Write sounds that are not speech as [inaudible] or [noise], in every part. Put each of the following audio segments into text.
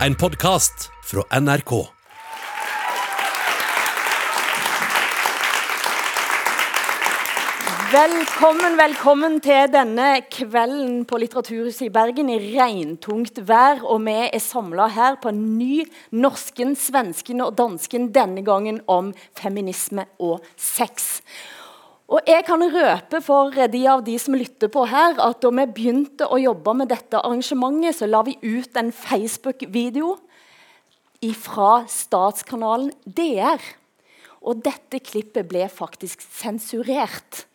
En podkast fra NRK. Velkommen, velkommen til denne kvelden på Litteraturhuset i Bergen i regntungt vær. Og vi er samlet her på en ny norsken, svensken og dansken, denne gangen om feminisme og sex. Og jeg kan røpe for de av de som lytter på her, at da vi begynte å jobbe med dette arrangementet, så la vi ut en Facebook-video fra statskanalen DR. Og dette klippet ble faktisk sensurert.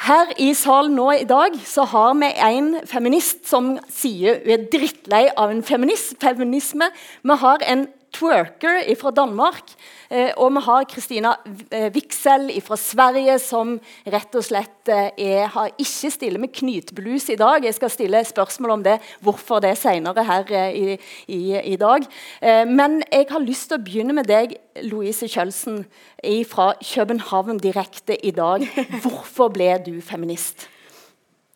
Her i salen nå i dag så har vi en feminist som sier hun er drittlei av en feminist, feminisme. Vi har en twerker fra Danmark, eh, og vi har Kristina eh, Wiksel fra Sverige, som rett og slett eh, er, har ikke stille med knytblus i dag. Jeg skal stille spørgsmål om det, hvorfor det senere her eh, i, i, i, dag. Eh, men jeg har lyst til å begynne med deg, Louise Kjølsen fra København direkte i dag. Hvorfor ble du feminist?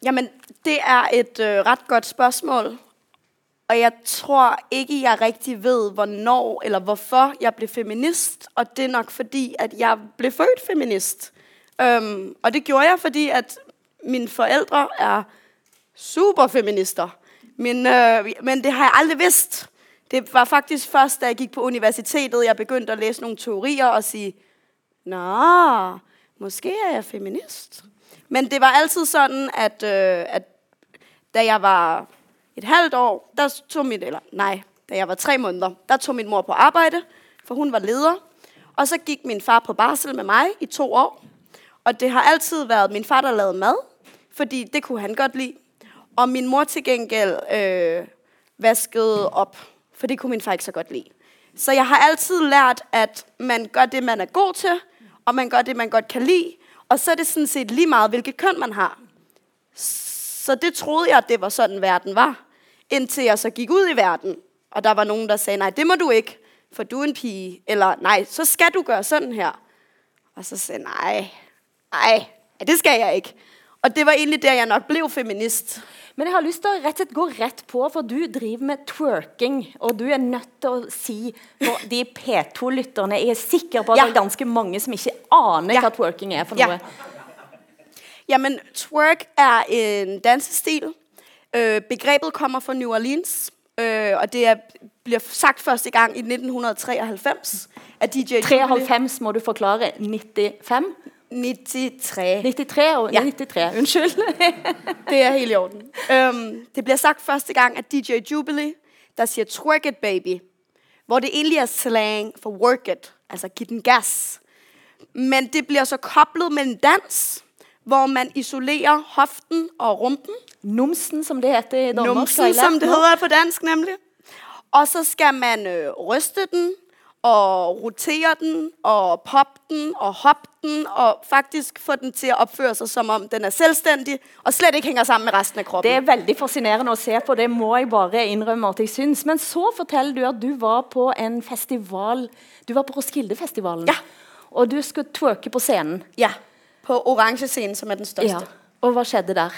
Jamen, det er et øh, ret godt spørgsmål. Og jeg tror ikke, jeg rigtig ved, hvornår eller hvorfor jeg blev feminist. Og det er nok fordi, at jeg blev født feminist. Øhm, og det gjorde jeg, fordi at mine forældre er super feminister. Men, øh, men det har jeg aldrig vidst. Det var faktisk først, da jeg gik på universitetet, jeg begyndte at læse nogle teorier og sige, Nå, måske er jeg feminist. Men det var altid sådan, at, øh, at da jeg var et halvt år, der tog mit, eller nej, da jeg var tre måneder, der tog min mor på arbejde, for hun var leder. Og så gik min far på barsel med mig i to år. Og det har altid været min far, der lavede mad, fordi det kunne han godt lide. Og min mor til gengæld øh, vaskede op, for det kunne min far ikke så godt lide. Så jeg har altid lært, at man gør det, man er god til, og man gør det, man godt kan lide. Og så er det sådan set lige meget, hvilket køn man har. Så det troede jeg, at det var sådan, verden var. Indtil jeg så gik ud i verden, og der var nogen, der sagde, nej, det må du ikke, for du er en pige. Eller nej, så skal du gøre sådan her. Og så sagde jeg, nej, nej, det skal jeg ikke. Og det var egentlig der, jeg nok blev feminist. Men jeg har lyst til at rett gå ret på, for du driver med twerking, og du er nødt til at sige, for de P2-lytterne, jeg er sikker på, at ja. det er ganske mange, som ikke aner, ja. hvad twerking er for ja. noget. Jamen, twerk er en dansestil. Øh, begrebet kommer fra New Orleans, øh, og det er, bliver sagt første gang i 1993 af DJ 93 må du forklare, 95? 93. 93 og ja. 93, undskyld. [laughs] det er helt i orden. Um, det bliver sagt første gang af DJ Jubilee, der siger twerk it baby, hvor det egentlig er slang for work it, altså giv den gas. Men det bliver så koblet med en dans, hvor man isolerer hoften og rumpen. Numsen, som det heter i Danmark. Numsen, som det hedder på dansk nemlig. Og så skal man øh, ryste den, og rotere den, og poppe den, og hoppe den, og faktisk få den til at opføre sig, som om den er selvstændig, og slet ikke hænger sammen med resten af kroppen. Det er veldig fascinerende at se på, det må jeg bare indrømme, at jeg synes. Men så fortæller du, at du var på en festival, du var på Roskilde Festivalen. Ja. Og du skulle twerke på scenen. Ja, på orange scenen, som er den største. Ja. Og hvad skete der?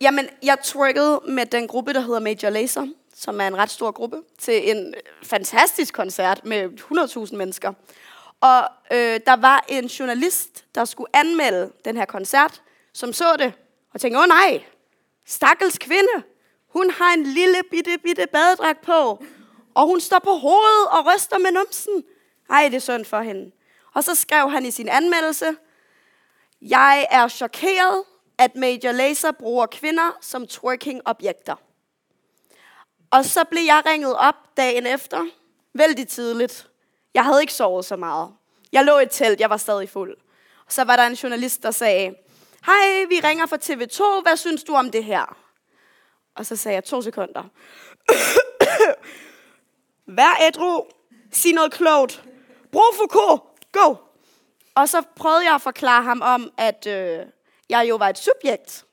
Jamen, jeg twerkede med den gruppe, der hedder Major Lazer som er en ret stor gruppe, til en fantastisk koncert med 100.000 mennesker. Og øh, der var en journalist, der skulle anmelde den her koncert, som så det og tænkte, åh oh, nej, stakkels kvinde, hun har en lille bitte, bitte badedragt på, og hun står på hovedet og ryster med numsen. Ej, det er synd for hende. Og så skrev han i sin anmeldelse, jeg er chokeret, at Major Lazer bruger kvinder som twerking-objekter. Og så blev jeg ringet op dagen efter, vældig tidligt. Jeg havde ikke sovet så meget. Jeg lå i et telt, jeg var stadig fuld. Og så var der en journalist, der sagde, Hej, vi ringer fra TV2, hvad synes du om det her? Og så sagde jeg to sekunder. [coughs] Vær ædru, sig noget klogt, brug Foucault, go! Og så prøvede jeg at forklare ham om, at øh, jeg jo var et subjekt.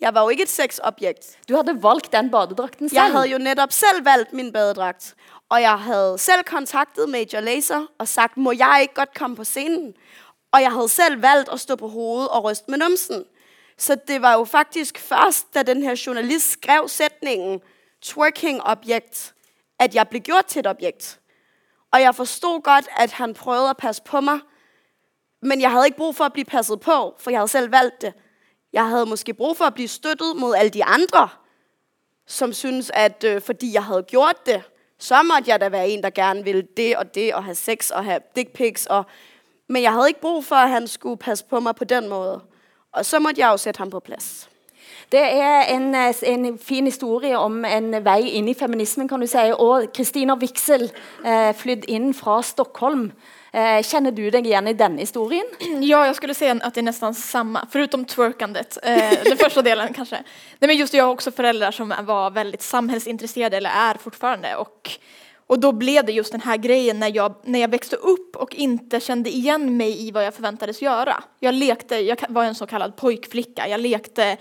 Jeg var jo ikke et sexobjekt. Du havde valgt den badedragten selv? Jeg havde jo netop selv valgt min badedragt. Og jeg havde selv kontaktet Major Lazer og sagt, må jeg ikke godt komme på scenen? Og jeg havde selv valgt at stå på hovedet og ryste med numsen. Så det var jo faktisk først, da den her journalist skrev sætningen twerking-objekt, at jeg blev gjort til et objekt. Og jeg forstod godt, at han prøvede at passe på mig, men jeg havde ikke brug for at blive passet på, for jeg havde selv valgt det. Jeg havde måske brug for at blive støttet mod alle de andre, som synes, at øh, fordi jeg havde gjort det, så måtte jeg da være en, der gerne ville det og det, og have sex og have dick pics. Og... Men jeg havde ikke brug for, at han skulle passe på mig på den måde. Og så måtte jeg jo sætte ham på plads. Det er en, øh, en fin historie om en vej ind i feminismen, kan du sige. Og Kristina Wixel, øh, eh, flytt ind fra Stockholm. Eh, känner du dig igen i den historien? [clears throat] Ja, jag skulle säga att det är nästan samma, förutom twerkandet, eh, den första delen [laughs] kanske. Nej, men just jag har också föräldrar som var väldigt samhällsintresserade, eller är fortfarande. Och, och då blev det just den här grejen när jag, när jag växte upp och inte kände igen mig i vad jag förväntades göra. Jag lekte, jag var en så kallad pojkflicka, jag lekte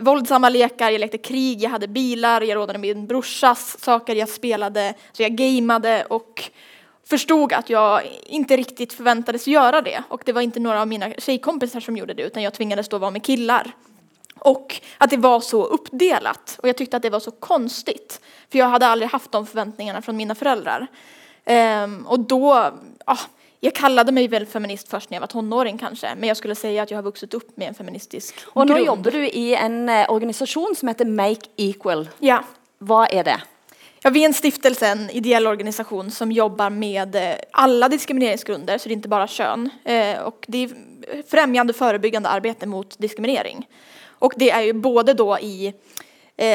våldsamma lekar, jag lekte krig, jag hade bilar, jag rådade min brorsas saker, jag spelade, så jag gameade och förstod att jag inte riktigt förväntades göra det. Och det var inte några av mina tjejkompisar som gjorde det, utan jag tvingades då vara med killar. Och att det var så uppdelat. Och jag tyckte att det var så konstigt. För jag hade aldrig haft de förväntningarna från mina föräldrar. Ehm, och då, ah, jag kallade mig väl feminist först när jag var tonåring kanske, men jag skulle säga att jag har vuxit upp med en feministisk Och nu jobbar du i en eh, organisation som heter Make Equal. Ja. Vad är det? Ja, vi är en stiftelse, en ideell organisation som jobbar med eh, alla diskrimineringsgrunder, så det är inte bara kön. Eh, Och det är främjande förebyggande arbete mot diskriminering. Och det är ju både då i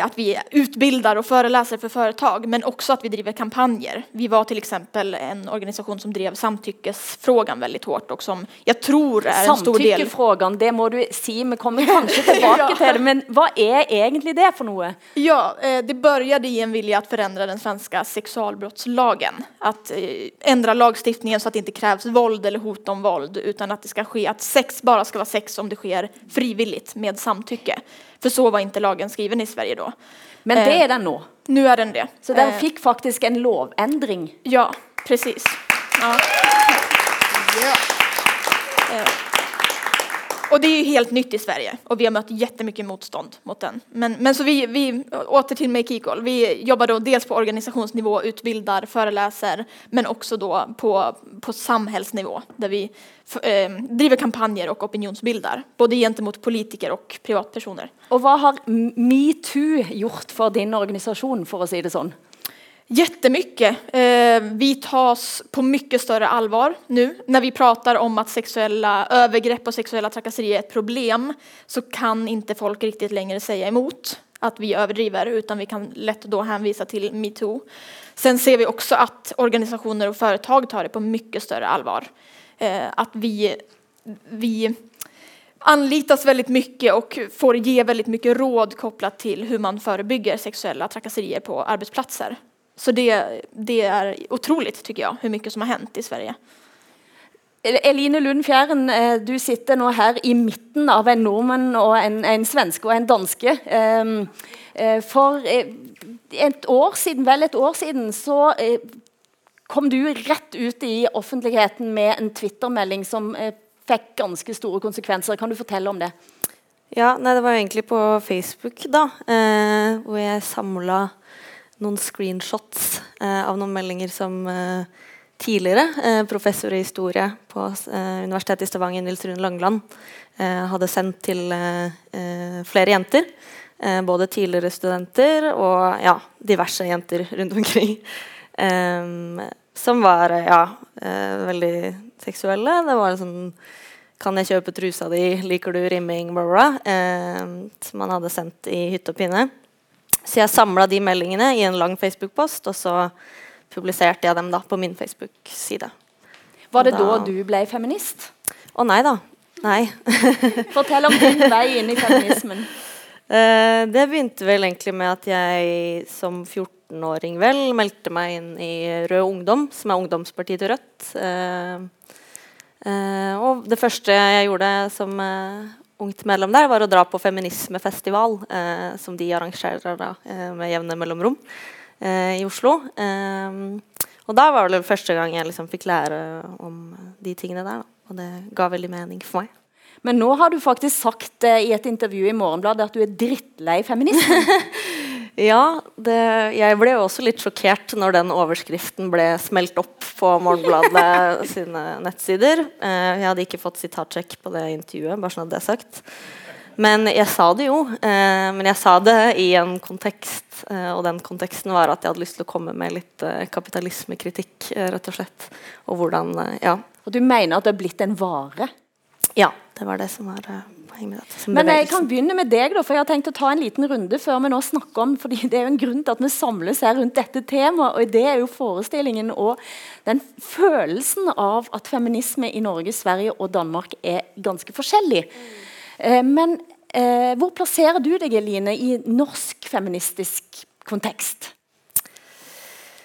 att vi utbildar och föreläser för företag, men också att vi driver kampanjer. Vi var till exempel en organisation som drev samtyckesfrågan väldigt hårt och som jag tror är en stor del... Samtykkefrågan, det må du si, vi kommer kanskje [laughs] tilbake Ja. til det, men vad är egentlig det for noe? Ja, eh, det började i en vilja att förändra den svenska sexualbrottslagen. Att eh, ändra lagstiftningen så att det inte krävs våld eller hot om våld utan att det ska ske, att sex bara ska vara sex om det sker frivilligt med samtycke. För så var inte lagen skriven i Sverige då. Men Eh, det er den nå. Nu är den det. Så den Eh, fikk faktisk en lovendring. Ja, precis. Ja. Eh, Och det är ju helt nytt i Sverige och vi har mött jättemycket motstånd mot den. Men, men så vi, vi, åter till Make Equal, vi jobbar då dels på organisationsnivå, utbildar, föreläser, men också då på, på samhällsnivå där vi f- eh, driver kampanjer och opinionsbildar, både gentemot politiker och privatpersoner. Och vad har MeToo gjort för din organisation, för att säga det sånn? Jättemycket. Eh, vi tas på mycket större allvar nu. När vi pratar om att sexuella övergrepp och sexuella trakasserier är ett problem så kan inte folk riktigt längre säga emot att vi överdriver utan vi kan lätt då hänvisa till metoo. Sen ser vi också att organisationer och företag tar det på mycket större allvar. Eh, att vi, vi anlitas väldigt mycket och får ge väldigt mycket råd kopplat till hur man förebygger sexuella trakasserier på arbetsplatser. Så det, det är otroligt tycker jag, hur mycket som har hänt i Sverige. Eline Lund Fjæren, eh, du sitter nå her i midten av en nordmann og en, en svenske og en danske. Ehm, eh, For eh, et år siden, vel et år siden, så kom du rett ut i offentligheten med en Twitter-melding som fikk ganske store konsekvenser. Kan du fortelle om det? Ja, nei, det var egentlig på Facebook, da, eh, hvor jeg samla noen screenshots eh, av noen meldinger som eh, tidligere eh, professor i historie på eh, Universitetet i Stavanger, Nils Rune Langeland, eh, hadde sendt til flere jenter. Både tidligere studenter og ja, diverse jenter rundt omkring. Em, som var ja, eh, veldig seksuelle. Det var sånn Kan jeg kjøpe trusa di? Liker du rimming? Bla, bla, som han hadde sendt i hytte og pinne. Så jeg samla de meldingene i en lang Facebook-post, og så publiserte jeg dem da på min Facebook-side. Var det Da- da du ble feminist? Å nei da. Nei. [laughs] Fortell om din vei inn i feminismen. [laughs] Eh, det begynte vel egentlig med at jeg som 14-åring vel meldte meg inn i Rød Ungdom, som er ungdomspartiet til Rødt. Eh, eh, og det første jeg gjorde som ungt medlem der, var å dra på feminismefestival, eh, som de arrangerer da, eh, med jevne mellomrom eh, i Oslo. Eh, og da var det første gang jeg liksom fikk lære om de tingene der. Da. Og det ga veldig mening for meg. Men nå har du faktisk sagt eh, i et intervju i Morgenbladet at du er drittlei feminismen. [laughs] Ja, det, jeg ble jo også litt sjokkert når den overskriften ble smelt opp på Morgenbladet [laughs] sine nettsider. Eh, jeg hadde ikke fått sitatsjekk på det intervjuet, bare sånn at det er sagt. Men jeg sa det jo. Eh, men jeg sa det i en kontekst, eh, og den konteksten var at jeg hadde lyst til å komme med litt eh, kapitalismekritikk, rett og slett. Og hvordan Ja. Og du mener at det er blitt en vare? Ja, det var det som var eh, poenget med dette. Men jeg bevegelsen. kan begynne med deg, da, for jeg har tenkt å ta en liten runde før vi nå snakker om fordi Det er jo en grunn til at vi samles her rundt dette temaet, og det er jo forestillingen og den følelsen av at feminisme i Norge, Sverige og Danmark er ganske forskjellig. Eh, men eh, hvor plasserer du deg, Eline, i norsk feministisk kontekst?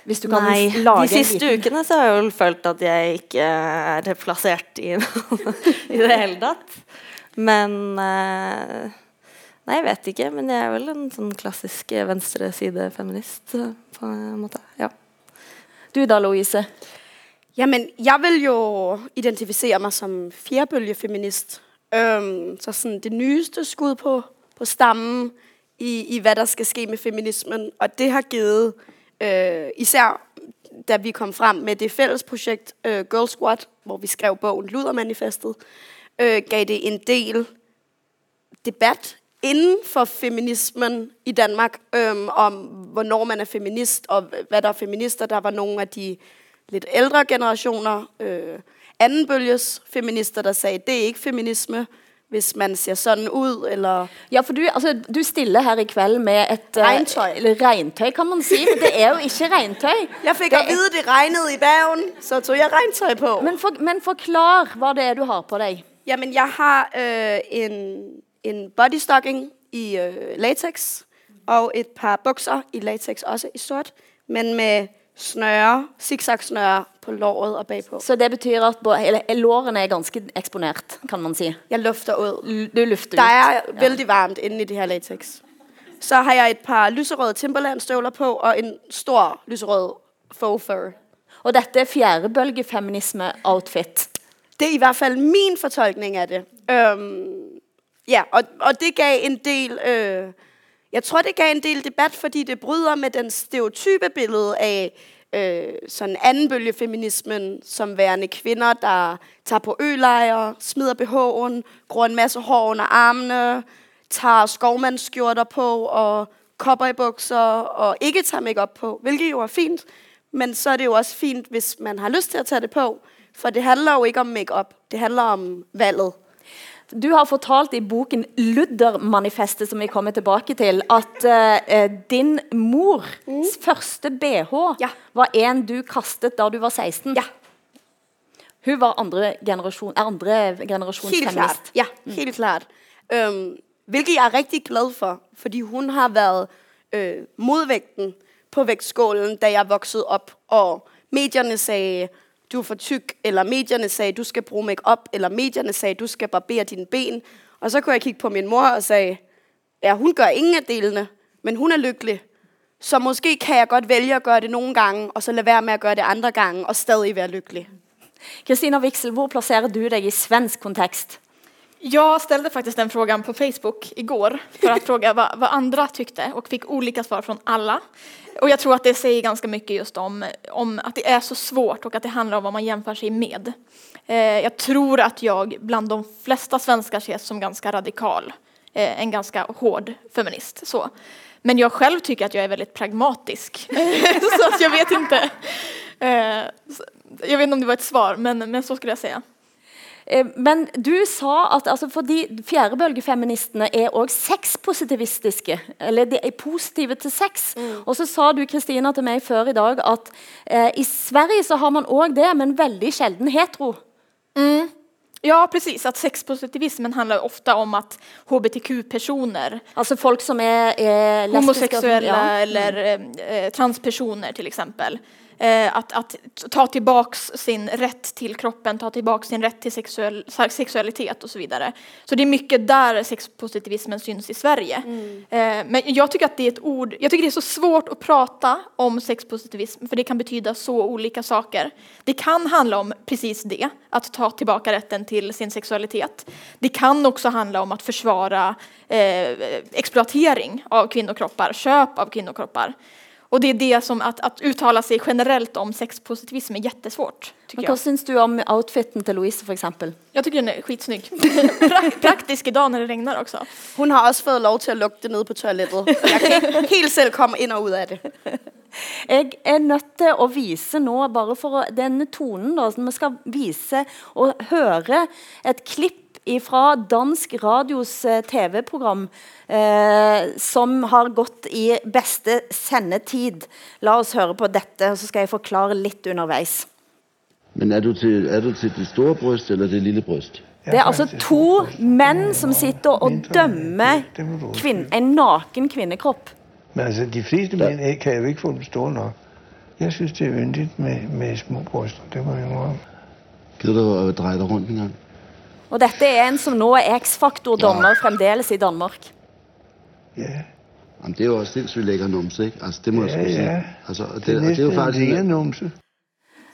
Hvis du kan Nei, lage de en siste liten- ukene så har jeg jo følt at jeg ikke er plassert i, [laughs] i det hele tatt. Men eh, Nei, jeg vet ikke. Men jeg er vel en sånn klassisk venstresidefeminist eh, på en måte. Ja. Du da, Louise? Jamen, jeg vil jo identificere mig som fjerbølgefeminist. Øhm, så sådan det nyeste skud på, på stammen i, i, hvad der skal ske med feminismen. Og det har givet, øh, især da vi kom frem med det fælles projekt øh, Girl Squad, hvor vi skrev bogen Ludermanifestet, øh, gav det en del debat inden for feminismen i Danmark, øhm, om hvornår man er feminist, og hvad der er feminister. Der var nogle af de lidt ældre generationer, øh, anden bølges feminister, der sagde, det er ikke feminisme, hvis man ser sådan ud, eller... Ja, for du, altså, du stiller her i kveld med et eh, Regntøj. Eller regntøj, kan man si, men det er jo ikke regntøj. [laughs] Jeg fik Det at vide, det regnede i bagen, så tog jeg regntøj på. Men, for, men forklar hvad det er, du har på dig. Jamen, jeg har øh, en, en bodystocking i øh, latex, og et par bukser i latex, også i sort, men med snøre, zigzag-snøre på låret og bagpå. Så det betyder at bo- eller, lårene er ganske eksponert, kan man si. Jeg lufter ud. Du lufter Der er vældig varmt inde i det her latex. Så har jeg et par lyserøde Timberland-støvler på, og en stor lyserød faux fur. Og dette er fjerdebølge-feminisme-outfit. Det er i hvert fald min fortolkning af det. Øhm, ja, og, og det gav en del... Øh, jeg tror, det gav en del debat, fordi det bryder med den stereotype billede af øh, sådan anden bølge feminismen, som værende kvinder, der tager på ølejre, smider BH'en, gror en masse hår under armene, tager skovmandsskjorter på og kopper i bukser og ikke tager makeup på, hvilket jo er fint. Men så er det jo også fint, hvis man har lyst til at tage det på, for det handler jo ikke om makeup, det handler om valget. Du har fortalt i boken Ludder-manifestet, som vi kommer tilbake til, at eh, din mors første BH Ja. var en du kastet da du var 16. Ja. Hun var andre generation, andre generasjons Helt feminist. klart. Ja, helt klart. Øhm, hvilket jeg er rigtig glad for, fordi hun har været øh, modvægten på vægtskålen, da jeg voksede op, og medierne sagde, du er for tyk, eller medierne sagde, du skal bruge makeup, eller medierne sagde, du skal barbere dine ben. Og så kunne jeg kigge på min mor og sagde, ja, hun gør ingen af delene, men hun er lykkelig. Så måske kan jeg godt vælge at gøre det nogle gange, og så lade være med at gøre det andre gange, og stadig være lykkelig. Kristina Wixel, hvor placerer du dig i svensk kontekst? Jag ställde faktiskt den frågan på Facebook igår för att [laughs] fråga vad, vad andra tyckte och fick olika svar från alla. Och jag tror att det säger ganska mycket just om, om att det är så svårt och att det handlar om vad man jämför sig med. Eh, jag tror att jag bland de flesta svenskar ses som ganska radikal, eh, en ganska hård feminist. Så. Men jag själv tycker att jag är väldigt pragmatisk. [laughs] så att jag vet inte. Eh, jag vet inte om det var ett svar, men, men så skulle jag säga. Eh, Men du sa at altså, fordi fjerdebølgefeministene er også sexpositivistiske, eller de er positive til sex. Og så sa du, Kristina, til meg før i dag at eh, i Sverige så har man også det, men veldig sjelden hetero. Ja, precis. Att sexpositivismen handlar ofta om att hbtq-personer, Altså folk som er, er lesbiske. homosexuella Ja. eller eh, transpersoner till exempel, att, att ta tillbaks sin rätt till kroppen, ta tillbaks sin rätt till sexuell, sexualitet och så vidare. Så det är mycket där sexpositivismen syns i Sverige. Mm. Eh, men jag tycker att det är ett ord, jag tycker det är så svårt att prata om sexpositivism för det kan betyda så olika saker. Det kan handla om precis det, att ta tillbaka rätten till sin sexualitet. Det kan också handla om att försvara eh, exploatering av kvinnokroppar, köp av kvinnokroppar. Och det är det som att, att uttala sig generellt om sexpositivism är jättesvårt. Men vad syns du om outfiten till Louise för exempel? Jag tycker den är skitsnygg. [laughs] Praktisk idag när det regnar också. Hon har också fått lov till att lukta ned på toalettet. Jag kan helt själv komma in och ut av det. Jeg er nødt til å vise nå, bare for denne tonen da, vi skal vise og høre et klipp fra dansk radios eh, tv-program eh, som har gått i beste sendetid. La oss høre på dette, så skal jeg forklare litt undervejs. Men er du til, er du til det store bryst eller det lille bryst? Det er altså to mænd, som sitter og dømmer kvinde, en naken kvindekropp. Men altså, de fleste mænd kan jo ikke få dem store nok. Jeg synes, det er yndigt med, med små bryster. Det må jeg indrømme. Gider du at dreje dig rundt en gang? Og dette er en som nå er X-faktor-dommer ja. fremdeles i Danmark. Ja. Jamen, det er jo også sindssygt lækker numse, ikke? Altså, det må ja, jeg ja. sige. Altså, og det, det, er det er jo faktisk en numse.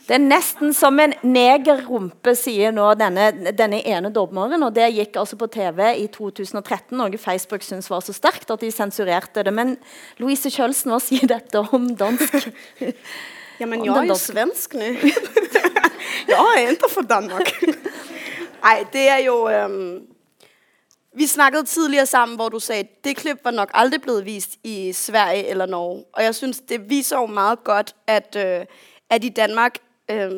Det er næsten som en negerrumpe, siger nå denne, denne ene dommeren, og det gik altså på TV i 2013, og Facebook synes var så stærkt, at de censurerte det. Men Louise Kjølsen, hvad siger dette om dansk? Jamen, om jeg er svensk nu. [laughs] jeg er ikke fra Danmark. [laughs] Ej, det er jo... Øhm, vi snakkede tidligere sammen, hvor du sagde, at det klip var nok aldrig blevet vist i Sverige eller Norge. Og jeg synes, det viser jo meget godt, at, øh, at i Danmark øh,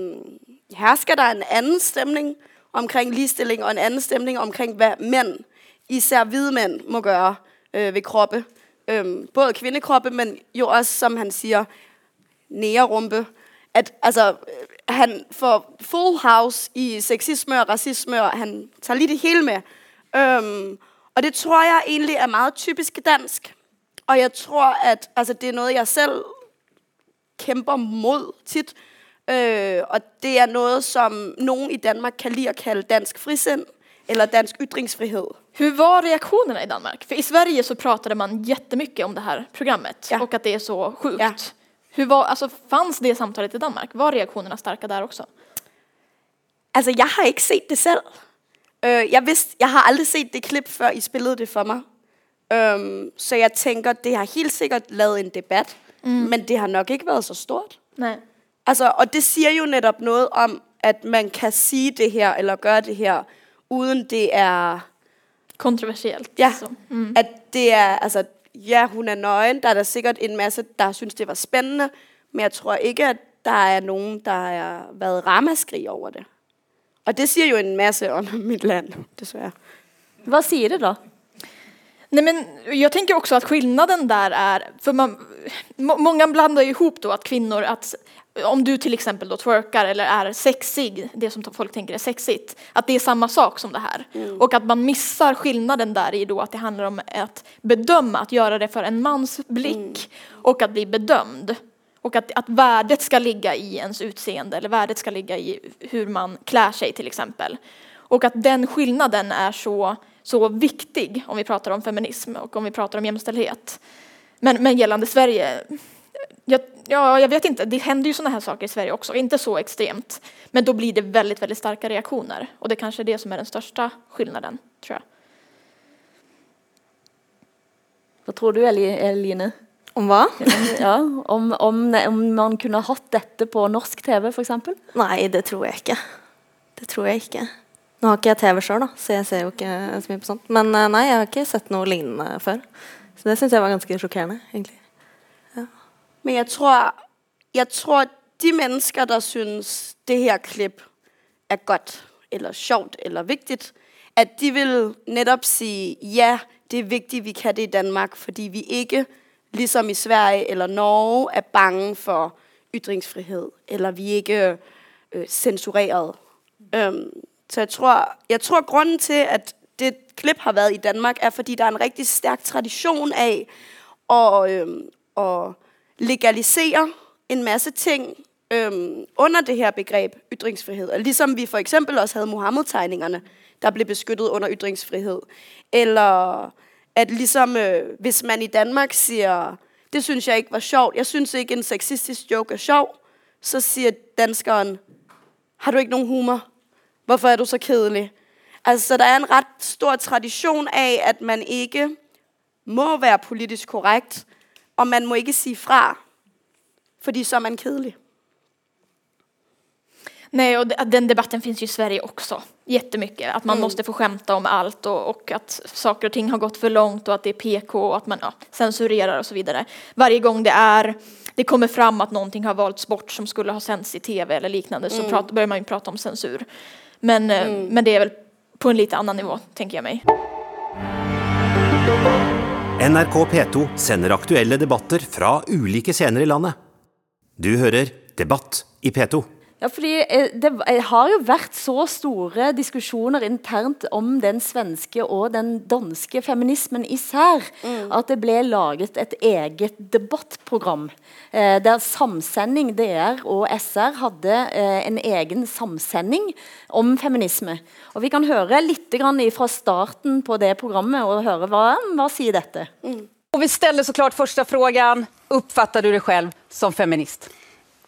hersker der en anden stemning omkring ligestilling, og en anden stemning omkring, hvad mænd, især hvide mænd, må gøre øh, ved kroppe. Øh, både kvindekroppe, men jo også, som han siger, nærerumpe. At altså, han får full house i sexisme og racisme, og han tager lige det hele med. Øhm, og det tror jeg egentlig er meget typisk dansk. Og jeg tror, at altså, det er noget, jeg selv kæmper mod tit. Øh, og det er noget, som nogen i Danmark kan lide at kalde dansk frisind eller dansk ytringsfrihed. Hur var reaktionerna i Danmark? För i Sverige så pratade man jättemycket om det här programmet ja. och att det är så sjukt. Ja. Hur var, alltså, fanns det samtalet i Danmark? Var reaktionerna starka där också? Altså, jeg har ikke set det selv. Øh, jeg, vidste, jeg har aldrig set det klip, før I spillede det for mig. Um, så jeg tænker, det har helt sikkert lavet en debat, mm. men det har nok ikke været så stort. Nej. Altså, og det siger jo netop noget om, at man kan sige det her, eller gøre det her, uden det er... Kontroversielt. Ja, mm. at det er, altså, ja, hun er nøgen. Der er der sikkert en masse, der synes, det var spændende. Men jeg tror ikke, at der er nogen, der har været ramaskrig over det. Og det siger jo en masse om [laughs] mit land, desværre. Vad siger det då? Nej, men jag tänker också att skillnaden där är, för man, många blandar ihop då att kvinnor, att om du till exempel då twerkar eller är sexig, det som folk tänker är sexigt, att det är samma sak som det här. Mm. Och att man missar skillnaden där i då att det handlar om att bedöma, att göra det för en mans blick mm. och att bli bedömd. Och att, att värdet ska ligga i ens utseende eller värdet ska ligga i hur man klär sig till exempel. Och att den skillnaden är så, så viktig om vi pratar om feminism och om vi pratar om jämställdhet. Men, men gällande Sverige, jag, ja, jag vet inte, det händer ju sådana här saker i Sverige också, inte så extremt. Men då blir det väldigt, väldigt starka reaktioner. Och det kanske är det som är den största skillnaden, tror jag. Vad tror du, Eline? Om hva? [laughs] ja, om, om, om man kunne hatt dette på norsk TV, for eksempel? Nei, det tror jeg ikke. Det tror jeg ikke. Nå har ikke jeg TV da, så jeg ser jo ikke så mye på sånt. Men eh, nei, jeg har ikke sett noe lignende før. Så det synes jeg var ganske chockerende, egentlig. Ja. Men jeg tror, jeg tror, de mennesker, der synes, det her klip er godt, eller sjovt, eller vigtigt, at de vil netop sige, ja, det er vigtigt, vi kan det i Danmark, fordi vi ikke, ligesom i Sverige eller Norge, er bange for ytringsfrihed, eller vi ikke øh, censureret. Øhm, så jeg tror, jeg tror, grunden til, at det klip har været i Danmark, er, fordi der er en rigtig stærk tradition af at, øh, at legalisere en masse ting øhm, under det her begreb ytringsfrihed. Og ligesom vi for eksempel også havde Mohammed-tegningerne, der blev beskyttet under ytringsfrihed. Eller at ligesom, øh, hvis man i Danmark siger, det synes jeg ikke var sjovt, jeg synes ikke en sexistisk joke er sjov, så siger danskeren, har du ikke nogen humor? Hvorfor er du så kedelig? Altså, der er en ret stor tradition af, at man ikke må være politisk korrekt, og man må ikke sige fra, fordi så er man kedelig. Nej, och den debatten finns ju i Sverige också. Jättemycket. Att man Mm. måste få skämta om allt och, och att saker och ting har gått för långt och att det är PK och att man ja, censurerar och så vidare. Varje gång det är det kommer fram att någonting har valts bort som skulle ha sänts i tv eller liknande så prat, börjar man ju prata om censur. Men, eh, men det är väl på en lite annan nivå, tänker jag mig. NRK P2 sender aktuelle debatter fra ulike scener i landet. Du hører Debatt i P2. Ja, fordi eh, det eh, har jo vært så store diskusjoner internt om den svenske og den danske feminismen især, at det ble laget et eget debattprogram, eh, der samsending DR og SR hadde eh, en egen samsending om feminisme. Og vi kan høre litt grann fra starten på det programmet, og høre hva, hva sier dette. Och vi ställer såklart första frågan. Uppfattar du dig själv som feminist?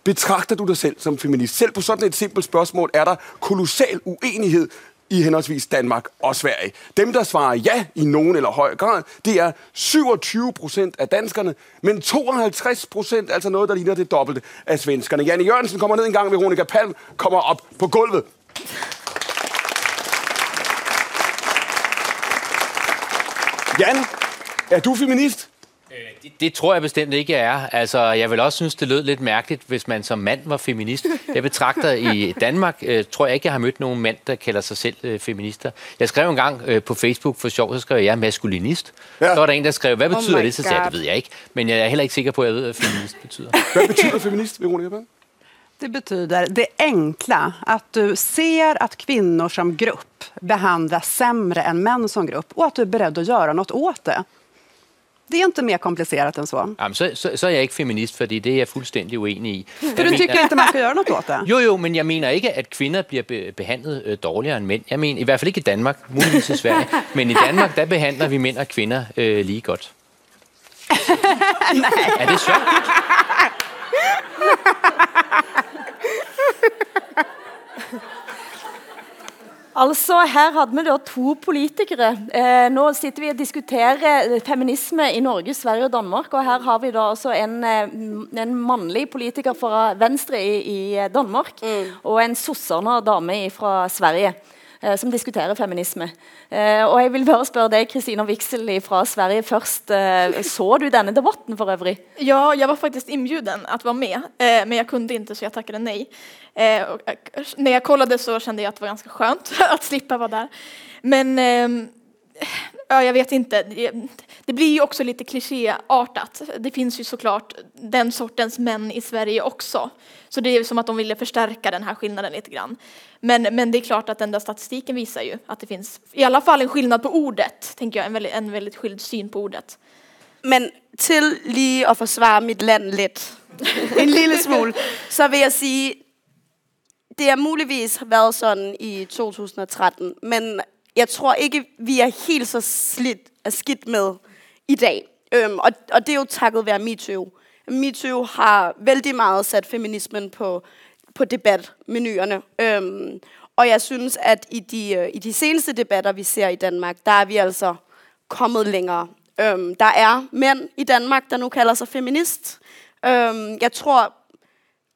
Betragter du dig selv som feminist? Selv på sådan et simpelt spørgsmål er der kolossal uenighed i henholdsvis Danmark og Sverige. Dem, der svarer ja i nogen eller høj grad, det er 27 procent af danskerne, men 52 procent, altså noget, der ligner det dobbelte af svenskerne. Janne Jørgensen kommer ned en gang, Veronica Palm kommer op på gulvet. Jan, er du feminist? Det, det tror jeg bestemt ikke, jeg er. Altså, jeg vil også synes, det lød lidt mærkeligt, hvis man som mand var feminist. Jeg betragter i Danmark, øh, tror jeg ikke, jeg har mødt nogen mand, der kalder sig selv øh, feminister. Jeg skrev en gang øh, på Facebook for sjov, så skrev jeg, jeg er maskulinist. Ja. Så var der en, der skrev, hvad Oh betyder my det? Så sagde jeg, det ved jeg ikke. Men jeg er heller ikke sikker på, at jeg ved, hvad feminist betyder. [laughs] Hvad betyder feminist, Veronica? Det betyder det enkla, att du ser att kvinnor som grupp behandlas sämre än män som grupp och att du är beredd att göra något åt det. Det är inte mer komplicerat än så. Jamen, så, så, så er jeg ikke feminist, fordi det er jeg fuldstændig uenig i. Jeg du mener- tycker inte man ska göra något åt det? [laughs] Jo, jo, men jeg mener ikke, at kvinder bliver be- behandlet øh, dårligere end mænd. Jeg mener, i hvert fald ikke i Danmark, muligvis i Sverige. [laughs] Men i Danmark, der behandler vi mænd og kvinder øh, lige godt. [laughs] Er det sjovt? Altså, her hadde vi da to politikere. Eh, nå sitter vi og diskuterer feminisme i Norge, Sverige og Danmark, og her har vi da altså en, eh, en mannlig politiker fra Venstre i, i Danmark, og en sosserne dame fra Sverige, eh, Eh, som diskuterer feminisme. Eh, og jeg vil bare spørre deg, Kristina Wiksel fra Sverige først. Eh, så du denne debatten for øvrig? Ja, jag var faktiskt inbjuden att vara med, eh, men jag kunde inte så jag tackade nej. Eh, och, eh, när jag kollade så kände jag att det var ganska skönt att [laughs] slippa vara där. Men eh, ja, jag vet inte. Det, blir ju också lite klichéartat. Det finns ju såklart den sortens män i Sverige också. Så det är ju som att de ville förstärka den här skillnaden lite grann. Men, men det är klart att den där statistiken visar ju att det finns i alla fall en skillnad på ordet, tänker jag, en väldigt, en väldigt skild syn på ordet. Men till lige att försvara mitt land lite, en lille smule, så vill jag säga, det har muligvis været sådan i 2013, men jeg tror ikke, vi er helt så slidt er skidt med i dag. Øhm, og, og det er jo takket være MeToo. MeToo har vældig meget sat feminismen på, på debatmenuerne. Øhm, og jeg synes, at i de, øh, i de seneste debatter, vi ser i Danmark, der er vi altså kommet længere. Øhm, der er mænd i Danmark, der nu kalder sig feminist. Øhm, jeg tror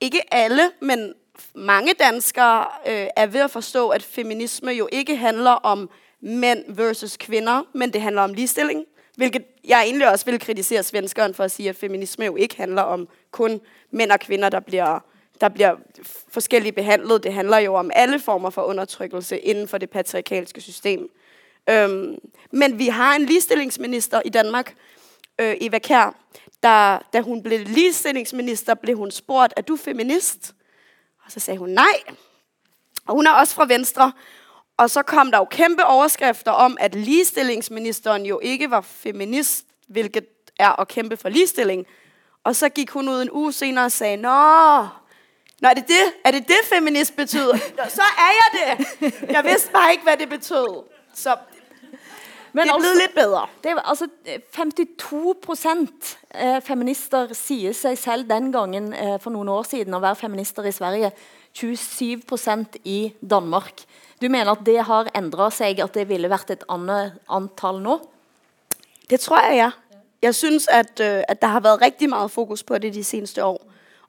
ikke alle, men mange danskere øh, er ved at forstå, at feminisme jo ikke handler om mænd versus kvinder, men det handler om ligestilling. Hvilket jeg egentlig også vil kritisere svenskeren for at sige, at feminisme jo ikke handler om kun mænd og kvinder, der bliver, der bliver forskelligt behandlet. Det handler jo om alle former for undertrykkelse inden for det patriarkalske system. Øhm, men vi har en ligestillingsminister i Danmark, øh, Eva Kær, der, da hun blev ligestillingsminister, blev hun spurgt, er du feminist? Så sagde hun nej. Og hun er også fra Venstre. Og så kom der jo kæmpe overskrifter om, at ligestillingsministeren jo ikke var feminist, hvilket er at kæmpe for ligestilling. Og så gik hun ud en uge senere og sagde, Nå, Nå, er det det? Er det det, feminist betyder? [laughs] Nå, så er jeg det. Jeg vidste bare ikke, hvad det betød. Så Men det er blevet lidt bedre. Det er, altså, 52 eh, feminister sier seg selv den gangen eh, for noen år siden å være feminister i Sverige. 27% i Danmark. Du mener at det har endret seg, at det ville vært et annet antall nå? Det tror jeg, ja. Jeg synes, at, at der har været rigtig meget fokus på det de seneste år.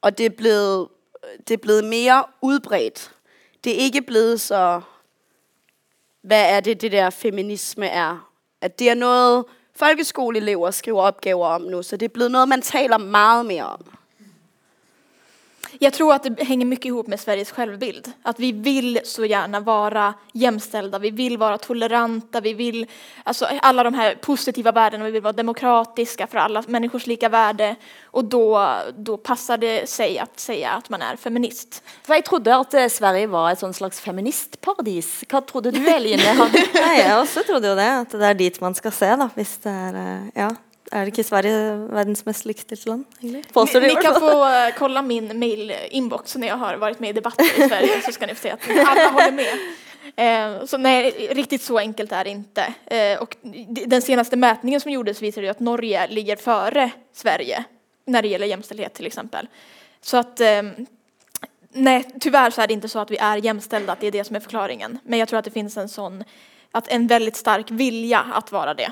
Og det er blevet, det er blevet mere udbredt. Det er ikke blevet så... Hvad er det, det der feminisme er? At det er noget, folkeskoleelever skriver opgaver om nu, så det er blevet noget, man taler meget mere om. Jag tror att det hänger mycket ihop med Sveriges självbild. Att vi vill så gärna vara jämställda, vi vill vara toleranta, vi vill, alltså alla de här positiva värdena, vi vill vara demokratiska för alla människors lika värde. Och då, då passar det sig att säga att man är feminist. For jeg trodde at eh, Sverige var et sånn slags feministparadis. Hva trodde du, Eline? Nei, jeg også trodde det, at det er dit man skal se, da, hvis det er eh, Ja. Er det ikke Sverige verdens mest likestilte land? Påstår Ni, ni kan få eh, kolla min mail-inbox när jag har varit med i debatter i Sverige så ska ni få se att alla håller med. Eh, så nej, riktigt så enkelt är det inte. Eh, och den senaste mätningen som gjordes visade ju att Norge ligger före Sverige när det gäller jämställdhet till exempel. Så att eh, nej, tyvärr så är det inte så att vi är jämställda, att det är det som är förklaringen. Men jag tror att det finns en sån, att en väldigt stark vilja att vara det.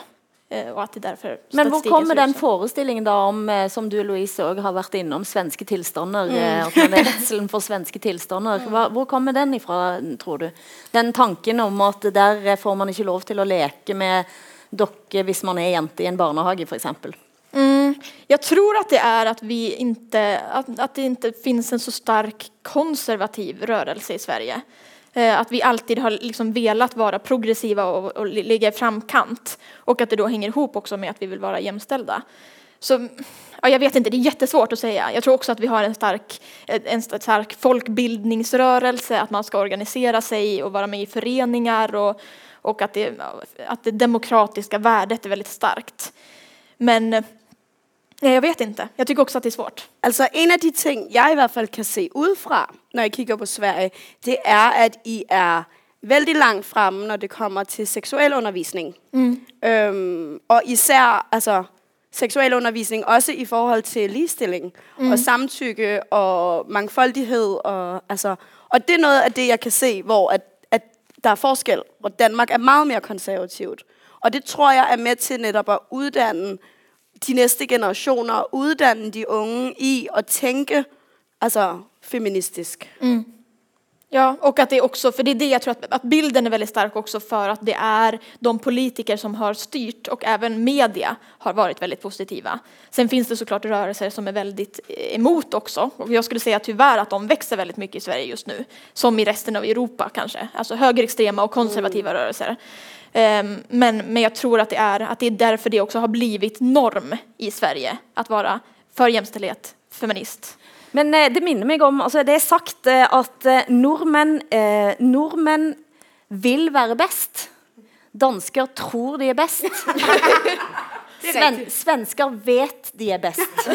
Eh, och att det därför Men hvor kommer den forestillingen da om, eh, som du Louise også har vært innom, svenske tilstander, eh, at man er redselen for svenske tilstander. [laughs] Hva, hvor kommer den ifra, tror du? Den tanken om at der eh, får man ikke lov til å leke med dokke hvis man er jente i en barnehage, for eksempel. Mm, jag tror att det är att vi inte, att, att det inte finns en så stark konservativ rörelse i Sverige. Eh, att vi alltid har liksom velat vara progressiva och, och ligga i framkant. Och att det då hänger ihop också med att vi vill vara jämställda. Så ja, jag vet inte, det är jättesvårt att säga. Jag tror också att vi har en stark, en stark folkbildningsrörelse, att man ska organisera sig och vara med i föreningar och, och att, det, att det demokratiska värdet är väldigt starkt. Men eh, eh, jeg vet inte. Jeg tycker också att det är svårt. Altså en af de ting, jeg i hvert fald kan se udefra, når jeg kigger på Sverige, det er, at I er vældig langt fremme, når det kommer til seksuel undervisning. Mm. Øhm, og især altså, seksuel undervisning også i forhold til ligestilling mm. og samtykke og mangfoldighed. Og, altså, og det er noget af det, jeg kan se, hvor at, at der er forskel, hvor Danmark er meget mere konservativt. Og det tror jeg er med til netop at uddanne de næste generationer, og uddanne de unge i at tænke altså, feministisk. Mm. Ja, och att det också, för det är det jag tror att, att bilden är väldigt stark också för att det är de politiker som har styrt och även media har varit väldigt positiva. Sen finns det såklart rörelser som är väldigt eh, emot också och jag skulle säga tyvärr att de växer väldigt mycket i Sverige just nu, som i resten av Europa kanske, alltså högerextrema och konservativa rörelser. Ehm, men, men jag tror att det, är, att det är därför det också har blivit norm i Sverige att vara för jämställdhet, feminist. Men eh, det minner meg om, altså det er sagt eh, at eh, nordmenn, eh, nordmenn vil være best. Dansker tror de er best. [laughs] Sven, svensker vet de er best.